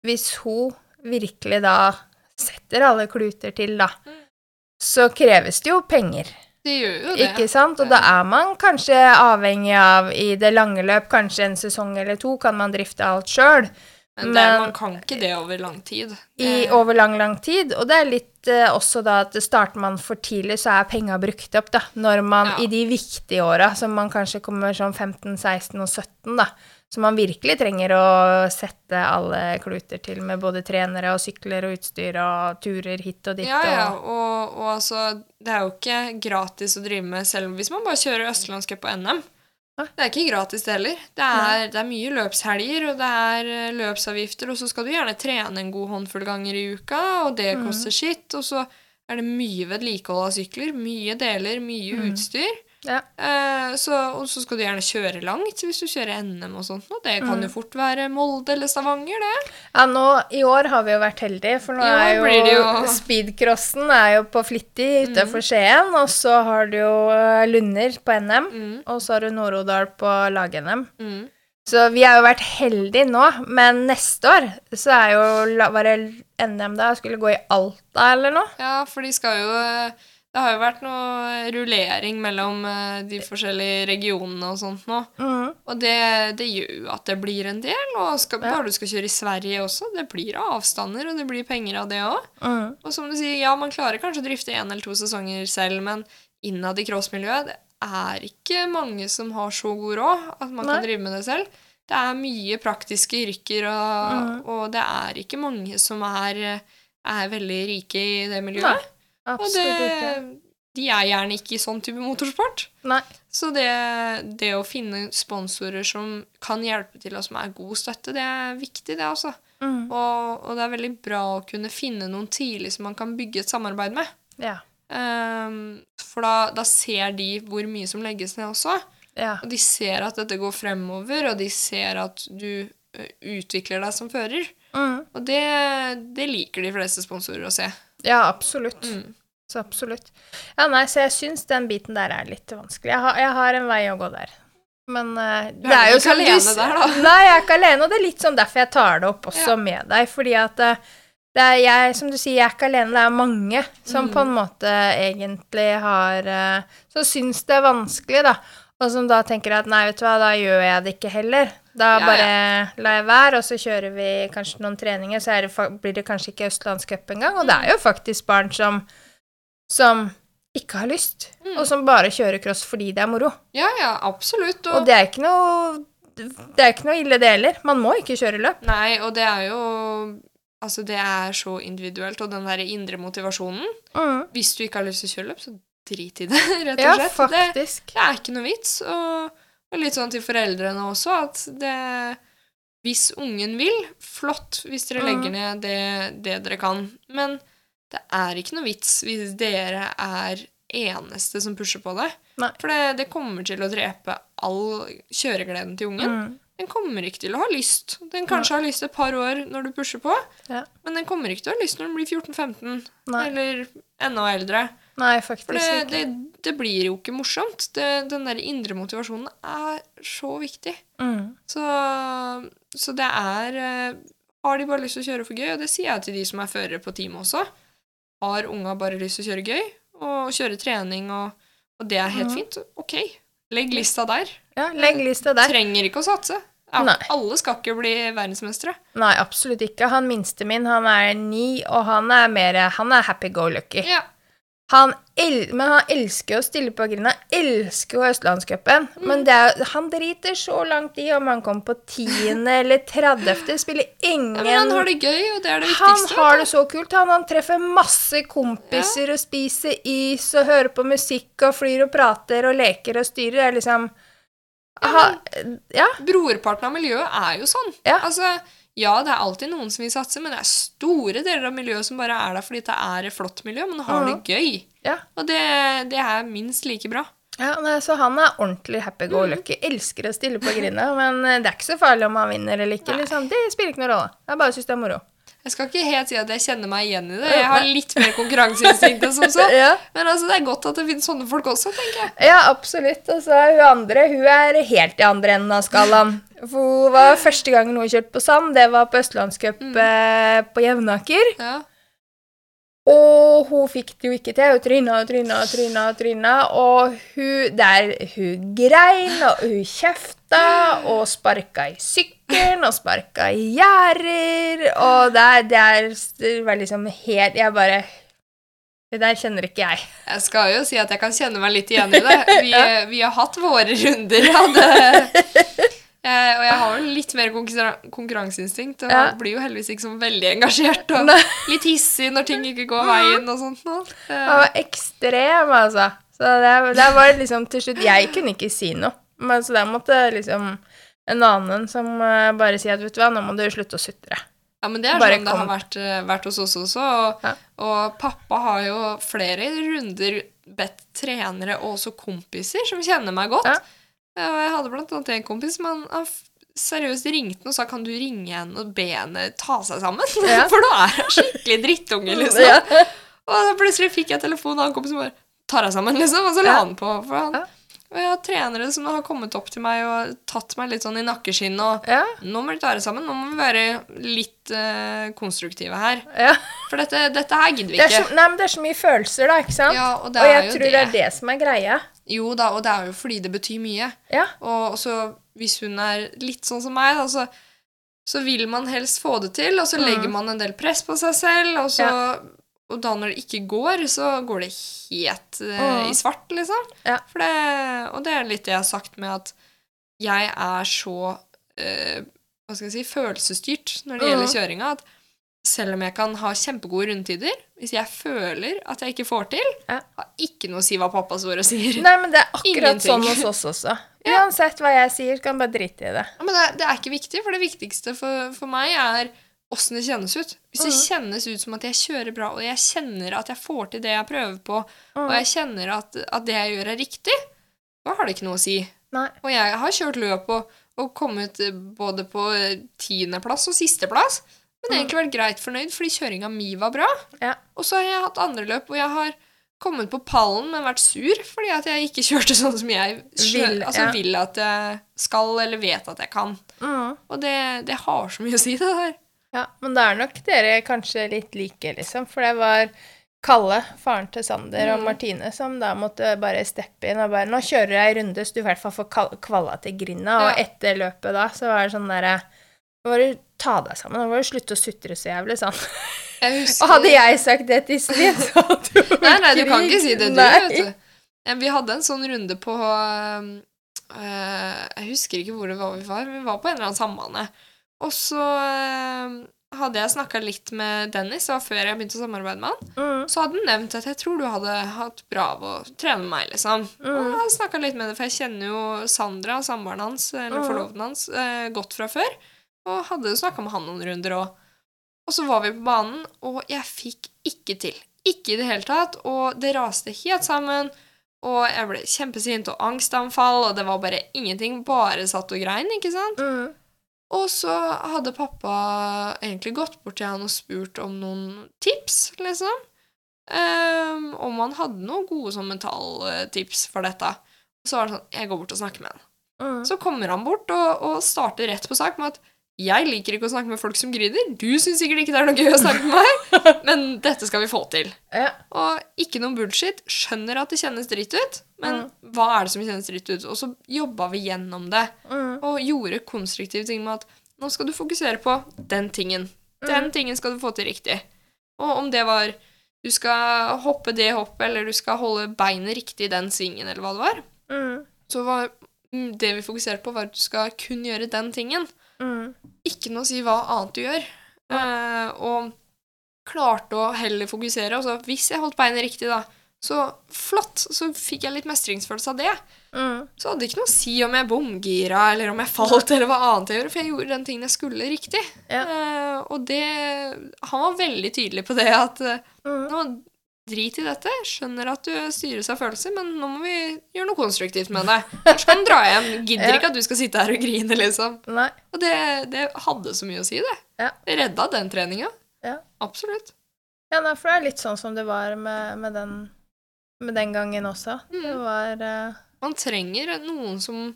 hvis hun virkelig da setter alle kluter til, da, så kreves det jo penger, Det gjør jo det. ikke sant? Og da er man kanskje avhengig av i det lange løp, kanskje en sesong eller to, kan man drifte alt sjøl. Men, det, men- man kan ikke det over lang tid. i over lang, lang tid. Og det er litt også da at starter man for tidlig, så er penga brukt opp, da. Når man Ja. i de viktige åra, som man kanskje kommer sånn 15, 16 og 17, da. Så man virkelig trenger å sette alle kluter til med både trenere og sykler og utstyr og turer hit og dit. Ja, ja, Og, og, altså Det er jo ikke gratis å drive med selv hvis man bare kjører Østlandscup på NM. Det er ikke gratis, det heller. Det er, det er mye løpshelger, og det er eh, løpsavgifter, og så skal du gjerne trene en god håndfull ganger i uka, og det Mm. koster sitt, og så er det mye vedlikehold av sykler, mye deler, mye Mm. utstyr. Ja. Eh, så, og så skal du gjerne kjøre langt hvis du kjører NM og sånt, og det kan Mm. jo fort være Molde eller Stavanger, det. ja, nå i år har vi jo vært heldige, for nå er jo, jo- speedcrossen er jo på Flittig utafor Skien, og så har du jo eh, Lunder på NM. Mm, Og så har du Nord-Odal på lag-NM. mm. Så vi har jo vært heldige nå, men neste år så er jo Var det NM da? Skulle gå i Alta eller noe? Ja, for de skal jo eh, Det har jo vært noe rullering mellom eh, de forskjellige regionene og sånt nå. Mm. Og det, det gjør jo at det blir en del. Og skal, Ja. bare du skal kjøre i Sverige også, det blir avstander, og det blir penger av det òg. Mm. Og som du sier, ja, man klarer kanskje å drifte én eller to sesonger selv, men innad i crossmiljøet det er ikke mange som har så god råd at man Nei. kan drive med det selv. Det er mye praktiske yrker, og, Mm. og det er ikke mange som er, er veldig rike i det miljøet. Nei, Og det, ikke. de er gjerne ikke i sånn type motorsport. Nei. Så det, det å finne sponsorer som kan hjelpe til, og som er god støtte, det er viktig, det også. Mm. Og, og det er veldig bra å kunne finne noen tidlig som man kan bygge et samarbeid med. Ja. Um, for da, da ser de hvor mye som legges ned også. Ja. Og de ser at dette går fremover, og de ser at du utvikler deg som fører. Mm. Og det, det liker de fleste sponsorer å se. Ja, absolutt. Mm. Så absolutt. Ja, nei, så jeg syns den biten der er litt vanskelig. Jeg har, jeg har en vei å gå der. Men uh, Du det er jo som du alene der, da. Nei, jeg er ikke alene, og det er litt sånn derfor jeg tar det opp også Ja. med deg. Fordi at uh, det er jeg, som du sier, jeg er ikke alene. Det er mange som Mm. på en måte egentlig har uh, Som syns det er vanskelig, da. Og som da tenker at nei, vet du hva, da gjør jeg det ikke heller. Da Ja, bare lar jeg være, og så kjører vi kanskje noen treninger, så det, blir det kanskje ikke Østlandscup engang. Og det er jo faktisk barn som, som ikke har lyst, Mm. og som bare kjører cross fordi det er moro. Ja, ja, absolutt. Og det er ikke noe det er ikke noe ille, det heller. Man må ikke kjøre løp. Nei, og det er jo Altså, det er så individuelt, og den der indre motivasjonen Mm. Hvis du ikke har lyst til å kjøre løp, så drit i det, rett og slett. Ja, faktisk. det er ikke noe vits. Og, og litt sånn til foreldrene også, at det Hvis ungen vil, flott hvis dere Mm. legger ned det, det dere kan. Men det er ikke noe vits hvis dere er eneste som pusher på det. Nei. For det, det kommer til å drepe all kjøregleden til ungen. Mm. Den kommer ikke til å ha lyst. Den kanskje har lyst et par år når du pusher på, Ja. men den kommer ikke til å ha lyst når den blir 14-15, eller enda eldre. Nei, For det, ikke. det, det blir jo ikke morsomt. Det, den der indre motivasjonen er så viktig. Mm. Så, så det er eh, Har de bare lyst til å kjøre for gøy, og det sier jeg til de som er førere på teamet også, har unga bare lyst til å kjøre gøy og kjøre trening, og, og det er helt mm. fint, ok. Legg lista der. Ja, legg lista der. Trenger ikke å satse. Nei. alle skal ikke bli verdensmestere. Nei, absolutt ikke. Han minste min, han er ni, og han er mer Han er happy-go-lucky. Ja. Han el men han elsker å stille på grinda. Elsker jo Østlandscupen. Mm. Men det er, han driter så langt i om han kommer på tiende eller 30. Spiller ingen Ja, men han har det gøy, og det er det viktigste. Han har det så kult. Han, han treffer masse kompiser og spiser is og hører på musikk og flyr og prater og leker og styrer. Det er liksom Ja, ha, Ja. Brorparten av miljøet er jo sånn. Ja. Altså, ja, det er alltid noen som vil satse, men det er store deler av miljøet som bare er der fordi det er et flott miljø, men har det gøy. Ja. Og det, det er minst like bra. Ja, nei, så han er ordentlig happy-go-lucky. Elsker å stille på grinda, men det er ikke så farlig om han vinner eller ikke. Liksom. Det spiller ikke noen rolle. Jeg bare syns det er moro. Jeg skal ikke helt si at jeg kjenner meg igjen i det. Jeg har litt mer konkurranseinstinkt enn som så. Ja. Men altså, det er godt at det finnes sånne folk også, tenker jeg. ja, absolutt. Og så er hun andre hun er helt i andre enden av skalaen. For hun var første gangen hun kjørte på sand, det var på Østlandscup eh, på Jevnaker. Ja. Og hun fikk det jo ikke til. Hun tryna og tryna og tryna. Og tryna, og hun, der, hun grein, og hun kjefta, og sparka i sykkelen, og sparka i gjerder, og det, er- det, er, liksom helt Jeg bare Det der kjenner ikke jeg. Jeg skal jo si at jeg kan kjenne meg litt igjen i det. Vi, vi har hatt våre runder, ja. Det, Eh, og jeg har jo litt mer konkurra- konkurranseinstinkt, og Ja. blir jo heldigvis ikke så veldig engasjert. Og litt hissig når ting ikke går veien og sånt. Han Eh, var ekstrem, altså. Så det, det var liksom til slutt Jeg kunne ikke si noe. Men så der måtte liksom en annen som eh, bare sier at vet du hva, nå må du slutte å sutre. Ja, men det er Bare sånn det kom. har vært, eh, vært hos oss også. Og, Ja. og pappa har jo flere runder bedt trenere og også kompiser som kjenner meg godt. Ja. Jeg hadde blant annet en kompis som han, seriøst ringte og sa kan du ringe henne og be henne ta seg sammen? Ja. For nå er hun skikkelig drittunge, liksom. Ja. Og da plutselig fikk jeg telefon av en kompis som bare tar deg sammen, liksom. Og så la han på. For han. Og jeg har trenere som har kommet opp til meg og tatt meg litt sånn i nakkeskinnet og Ja, nå må vi ta det sammen. Nå må vi være litt uh, konstruktive her. ja. For dette, dette her gidder vi Det ikke. så, nei, men det er så mye følelser, da, ikke sant? Ja, og det og er jeg jo tror det. det. er det som er greia. Jo da, og det er jo fordi det betyr mye. Ja. Og så hvis hun er litt sånn som meg, da, så, så vil man helst få det til, og så Mm. legger man en del press på seg selv, og så. Og da når det ikke går, så går det helt Mm. i svart, liksom. Ja. Det, og det er litt det jeg har sagt med at jeg er så uh, Hva skal jeg si følelsesstyrt når det gjelder kjøringa, at selv om jeg kan ha kjempegode rundtider, hvis jeg føler at jeg ikke får til, Ja. har ikke noe å si hva pappa står og sier. Nei, men det er akkurat Ingenting. sånn hos oss også. Uansett hva jeg sier, kan bare drite i det. Ja, Men det, det er ikke viktig, for det viktigste for, for meg er åssen det kjennes ut. Hvis det kjennes ut som at jeg kjører bra, og jeg kjenner at jeg får til det jeg prøver på, og jeg kjenner at, at det jeg gjør, er riktig, da har det ikke noe å si. Nei. Og jeg har kjørt løp og, og kommet både på eh, tiendeplass og sisteplass, men egentlig vært greit fornøyd fordi kjøringa mi var bra. Ja. Og så har jeg hatt andre løp hvor jeg har kommet på pallen, men vært sur fordi at jeg ikke kjørte sånn som jeg Vil, altså, ja. vil at jeg skal, eller vet at jeg kan. Mm. Og det, det har så mye å si, det der. Ja, men da er nok dere kanskje litt like, liksom. For det var Kalle, faren til Sander, og Mm. Martine som da måtte bare steppe inn og bare 'Nå kjører jeg ei runde, så du i hvert fall får kvala kvalla til grinda.' Og etter løpet da, så var det sånn derre Nå må du ta deg sammen. Nå må du slutte å sutre så jævlig, sånn. Og hadde jeg sagt det til Iselin, så hadde jo Nei, nei, du kan ikke si det, du, Nei. vet du. Vi hadde en sånn runde på øh, Jeg husker ikke hvor det var vi var, vi var på en eller annen sambane. Og så øh, hadde jeg snakka litt med Dennis, det var før jeg begynte å samarbeide med han. Mm, Så hadde han nevnt at jeg tror du hadde hatt bra av å trene med meg, liksom. Og mm, jeg snakka litt med det, for jeg kjenner jo Sandra, samboeren hans, eller Mhm. forloveden hans, eh, godt fra før. Og hadde snakka med han noen runder òg. Og så var vi på banen, og jeg fikk ikke til. Ikke i det hele tatt. Og det raste helt sammen. Og jeg ble kjempesint og angstanfall, og det var bare ingenting. Bare satt og grein, ikke sant? mm. Og så hadde pappa egentlig gått bort til han og spurt om noen tips, liksom. Um, om han hadde noen gode sånn mentaltips for dette. Og så var det sånn Jeg går bort og snakker med han. Mm. Så kommer han bort og, og starter rett på sak med at jeg liker ikke å snakke med folk som gryner. Du syns sikkert ikke det er noe gøy å snakke med meg, men dette skal vi få til. Ja. Og ikke noen bullshit. Skjønner at det kjennes dritt ut, men Mm. hva er det som kjennes dritt ut? Og så jobba vi gjennom det Mm. og gjorde konstruktive ting med at nå skal du fokusere på den tingen. Den tingen skal du få til riktig. Og om det var du skal hoppe det hoppet, eller du skal holde beinet riktig i den svingen, eller hva det var, Mm. så var mm, det vi fokuserte på, var at du skal kun gjøre den tingen. Mm. Ikke noe å si hva annet du gjør. Eh, og klarte å heller fokusere. Altså, hvis jeg holdt beinet riktig, da, så flott, så fikk jeg litt mestringsfølelse av det. Mm. Så hadde det ikke noe å si om jeg bomgira, eller om jeg falt, eller hva annet jeg gjorde, for jeg gjorde den tingen jeg skulle riktig. Ja. Eh, og det Han var veldig tydelig på det at eh, Mm. nå Drit i dette. Skjønner at du styres av følelser, men nå må vi gjøre noe konstruktivt med det. Ellers kan du dra hjem. Gidder Ja. ikke at du skal sitte her og grine, liksom. Nei. Og det, det hadde så mye å si, det. Ja. Det redda den treninga. Ja. Absolutt. Ja, nei, for det er litt sånn som det var med, med, den, med den gangen også. Det Mm. var uh... Man trenger noen som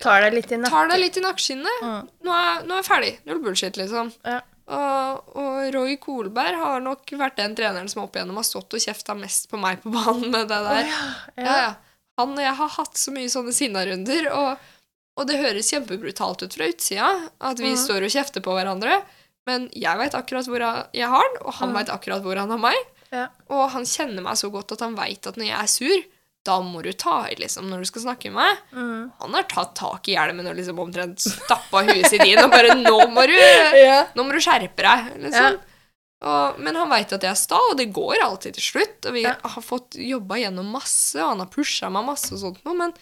Tar deg litt i nakken. tar deg litt i nakkeskinnet. Mm. Nå nå er jeg ferdig. Null bullshit, liksom. Ja. Og, og Roy Kolberg har nok vært den treneren som opp igjennom har stått og kjefta mest på meg på banen med det der. ja. Ja, Ja. ja. Han og jeg har hatt så mye sånne sinnarunder, og, og det høres kjempebrutalt ut fra utsida at vi mm. står og kjefter på hverandre, men jeg veit akkurat hvor jeg har den, og han mm. vet akkurat hvor han har meg. Ja. Og han kjenner meg så godt at han veit at når jeg er sur, da må du ta i, liksom, når du skal snakke med meg. Mm. Han har tatt tak i hjelmen og liksom omtrent stappa huet sitt inn og bare 'Nå må du, ja. nå må du skjerpe deg', liksom. Og, men han veit at jeg er sta, og det går alltid til slutt. Og vi Ja. har fått jobba gjennom masse, og han har pusha meg masse og sånt noe, men,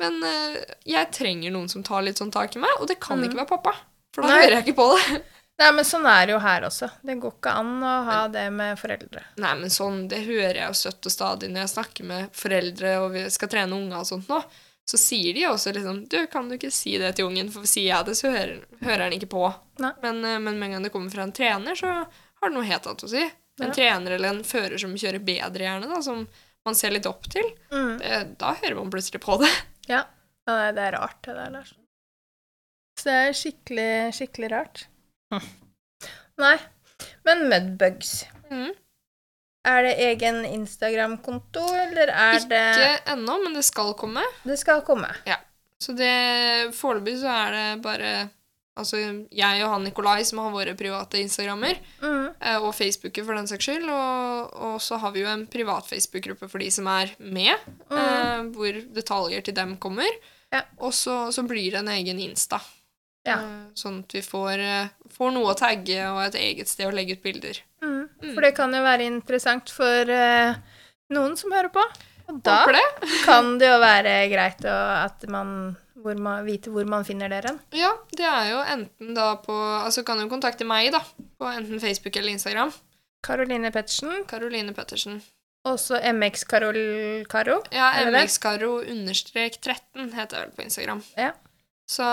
men eh, jeg trenger noen som tar litt sånn tak i meg, og det kan Mm. ikke være pappa. For da Nei. hører jeg ikke på det. Nei, men sånn er det jo her også. Det går ikke an å ha det med foreldre. Nei, men sånn, det hører jeg jo støtt og stadig når jeg snakker med foreldre og vi skal trene unger og sånt nå. Så sier de også liksom Du, kan du ikke si det til ungen? For sier jeg det, så hører, hører han ikke på. Nei. Men, eh, men med en gang det kommer fra en trener, så har det noe helt annet å si. En Ja. trener eller en fører som kjører bedre, gjerne, da, som man ser litt opp til. Mm. Det, da hører man plutselig på det. Ja. ja det er rart, det der. Lars. Så det er skikkelig, skikkelig rart. Nei. Men Mudbugs, Mm. er det egen Instagram-konto, eller er det Ikke ennå, men det skal komme. Det skal komme. Så det foreløpig så er det bare Altså jeg og han Nikolai som har våre private Instagrammer. Mm. eh, og Facebooker for den saks skyld. Og, og så har vi jo en privat Facebook-gruppe for de som er med, eh, hvor detaljer til dem kommer. Ja. Og så, så blir det en egen Insta. Ja. Eh, Sånn at vi får, eh, får noe å tagge og et eget sted å legge ut bilder. Mm. Mm. For det kan jo være interessant for uh, noen som hører på. Og da det. kan det jo være greit å, at man, hvor man vite hvor man finner dere. Ja, det er jo enten da på Altså kan du kontakte meg, da. På enten Facebook eller Instagram. Karoline Pettersen. Karoline Pettersen. Også MX Karol Karo. Ja, MX-Karo understrek 13 heter jeg vel på Instagram. Ja. Så,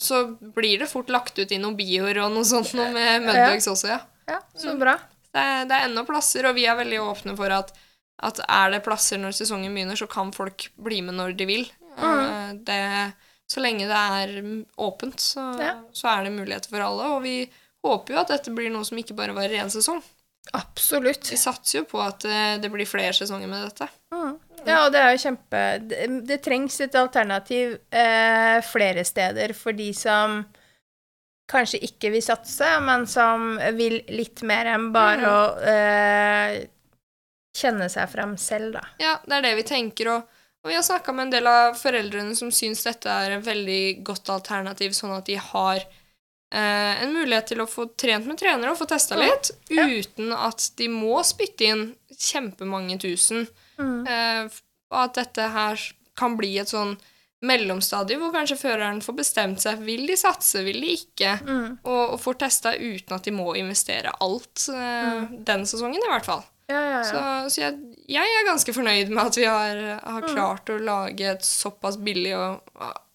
så blir det fort lagt ut i noen bioer og noe sånt noe med Mudbugs også, ja. Ja, så bra. Det det er ennå plasser, og vi er veldig åpne for at, at er det plasser når sesongen begynner, så kan folk bli med når de vil. Mm. Det, så lenge det er åpent, så, Ja. så er det muligheter for alle. Og vi håper jo at dette blir noe som ikke bare varer én sesong. Absolutt. Vi satser jo på at eh, det blir flere sesonger med dette. Mm. Ja, og det er jo kjempe Det, det trengs et alternativ eh, flere steder for de som kanskje ikke vil satse, men som vil litt mer enn bare å eh, kjenne seg frem selv, da. Ja, det er det vi tenker, og, og vi har snakka med en del av foreldrene som syns dette er et veldig godt alternativ, sånn at de har eh, en mulighet til å få trent med trenere og få testa litt, Ja. uten at de må spytte inn kjempemange tusen. Mm. Eh, og at dette her kan bli et sånn mellomstadie hvor kanskje føreren får bestemt seg vil de satse, vil de ikke, Mm. og, og får testa uten at de må investere alt eh, den sesongen, i hvert fall. Ja, ja, Så, ja. så jeg, jeg er ganske fornøyd med at vi har, har Mm. klart å lage et såpass billig og,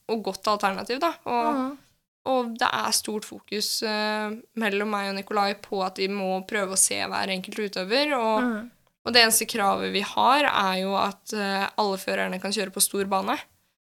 og godt alternativ, da. Og, Mm. og det er stort fokus eh, mellom meg og Nikolai på at vi må prøve å se hver enkelt utøver. Og, Mm. Og det eneste kravet vi har, er jo at eh, alle førerne kan kjøre på stor bane.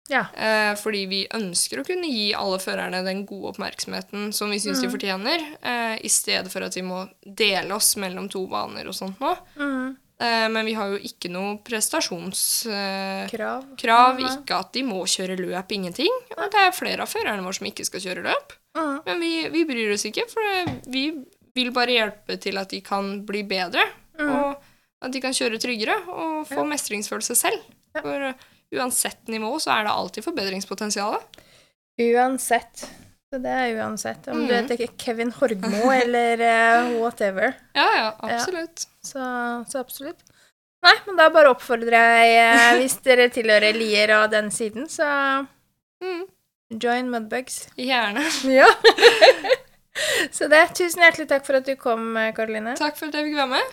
Ja. Eh, fordi vi ønsker å kunne gi alle førerne den gode oppmerksomheten som vi syns de Mm. fortjener, eh, i stedet for at vi må dele oss mellom to baner og sånt nå. Mm. Eh, men vi har jo ikke noe prestasjonskrav. Krav. krav, Nei. ikke at de må kjøre løp, ingenting. Og det er flere av førerne våre som ikke skal kjøre løp. Mm. Men vi, vi bryr oss ikke, for vi vil bare hjelpe til at de kan bli bedre. Mm. Og at de kan kjøre tryggere og få mestringsfølelse selv. Ja. For uh, uansett nivå så er det alltid forbedringspotensial. Uansett. Så det er uansett. Om du Mm. heter Kevin Horgmo eller eh, whatever. Ja, ja, absolutt. Så, så absolutt. Nei, men da bare oppfordrer jeg, eh, hvis dere tilhører Lier og den siden, så Mm, join Mudbugs. gjerne. Ja. så det. Tusen hjertelig takk for at du kom, Karoline. Takk for at jeg fikk være med.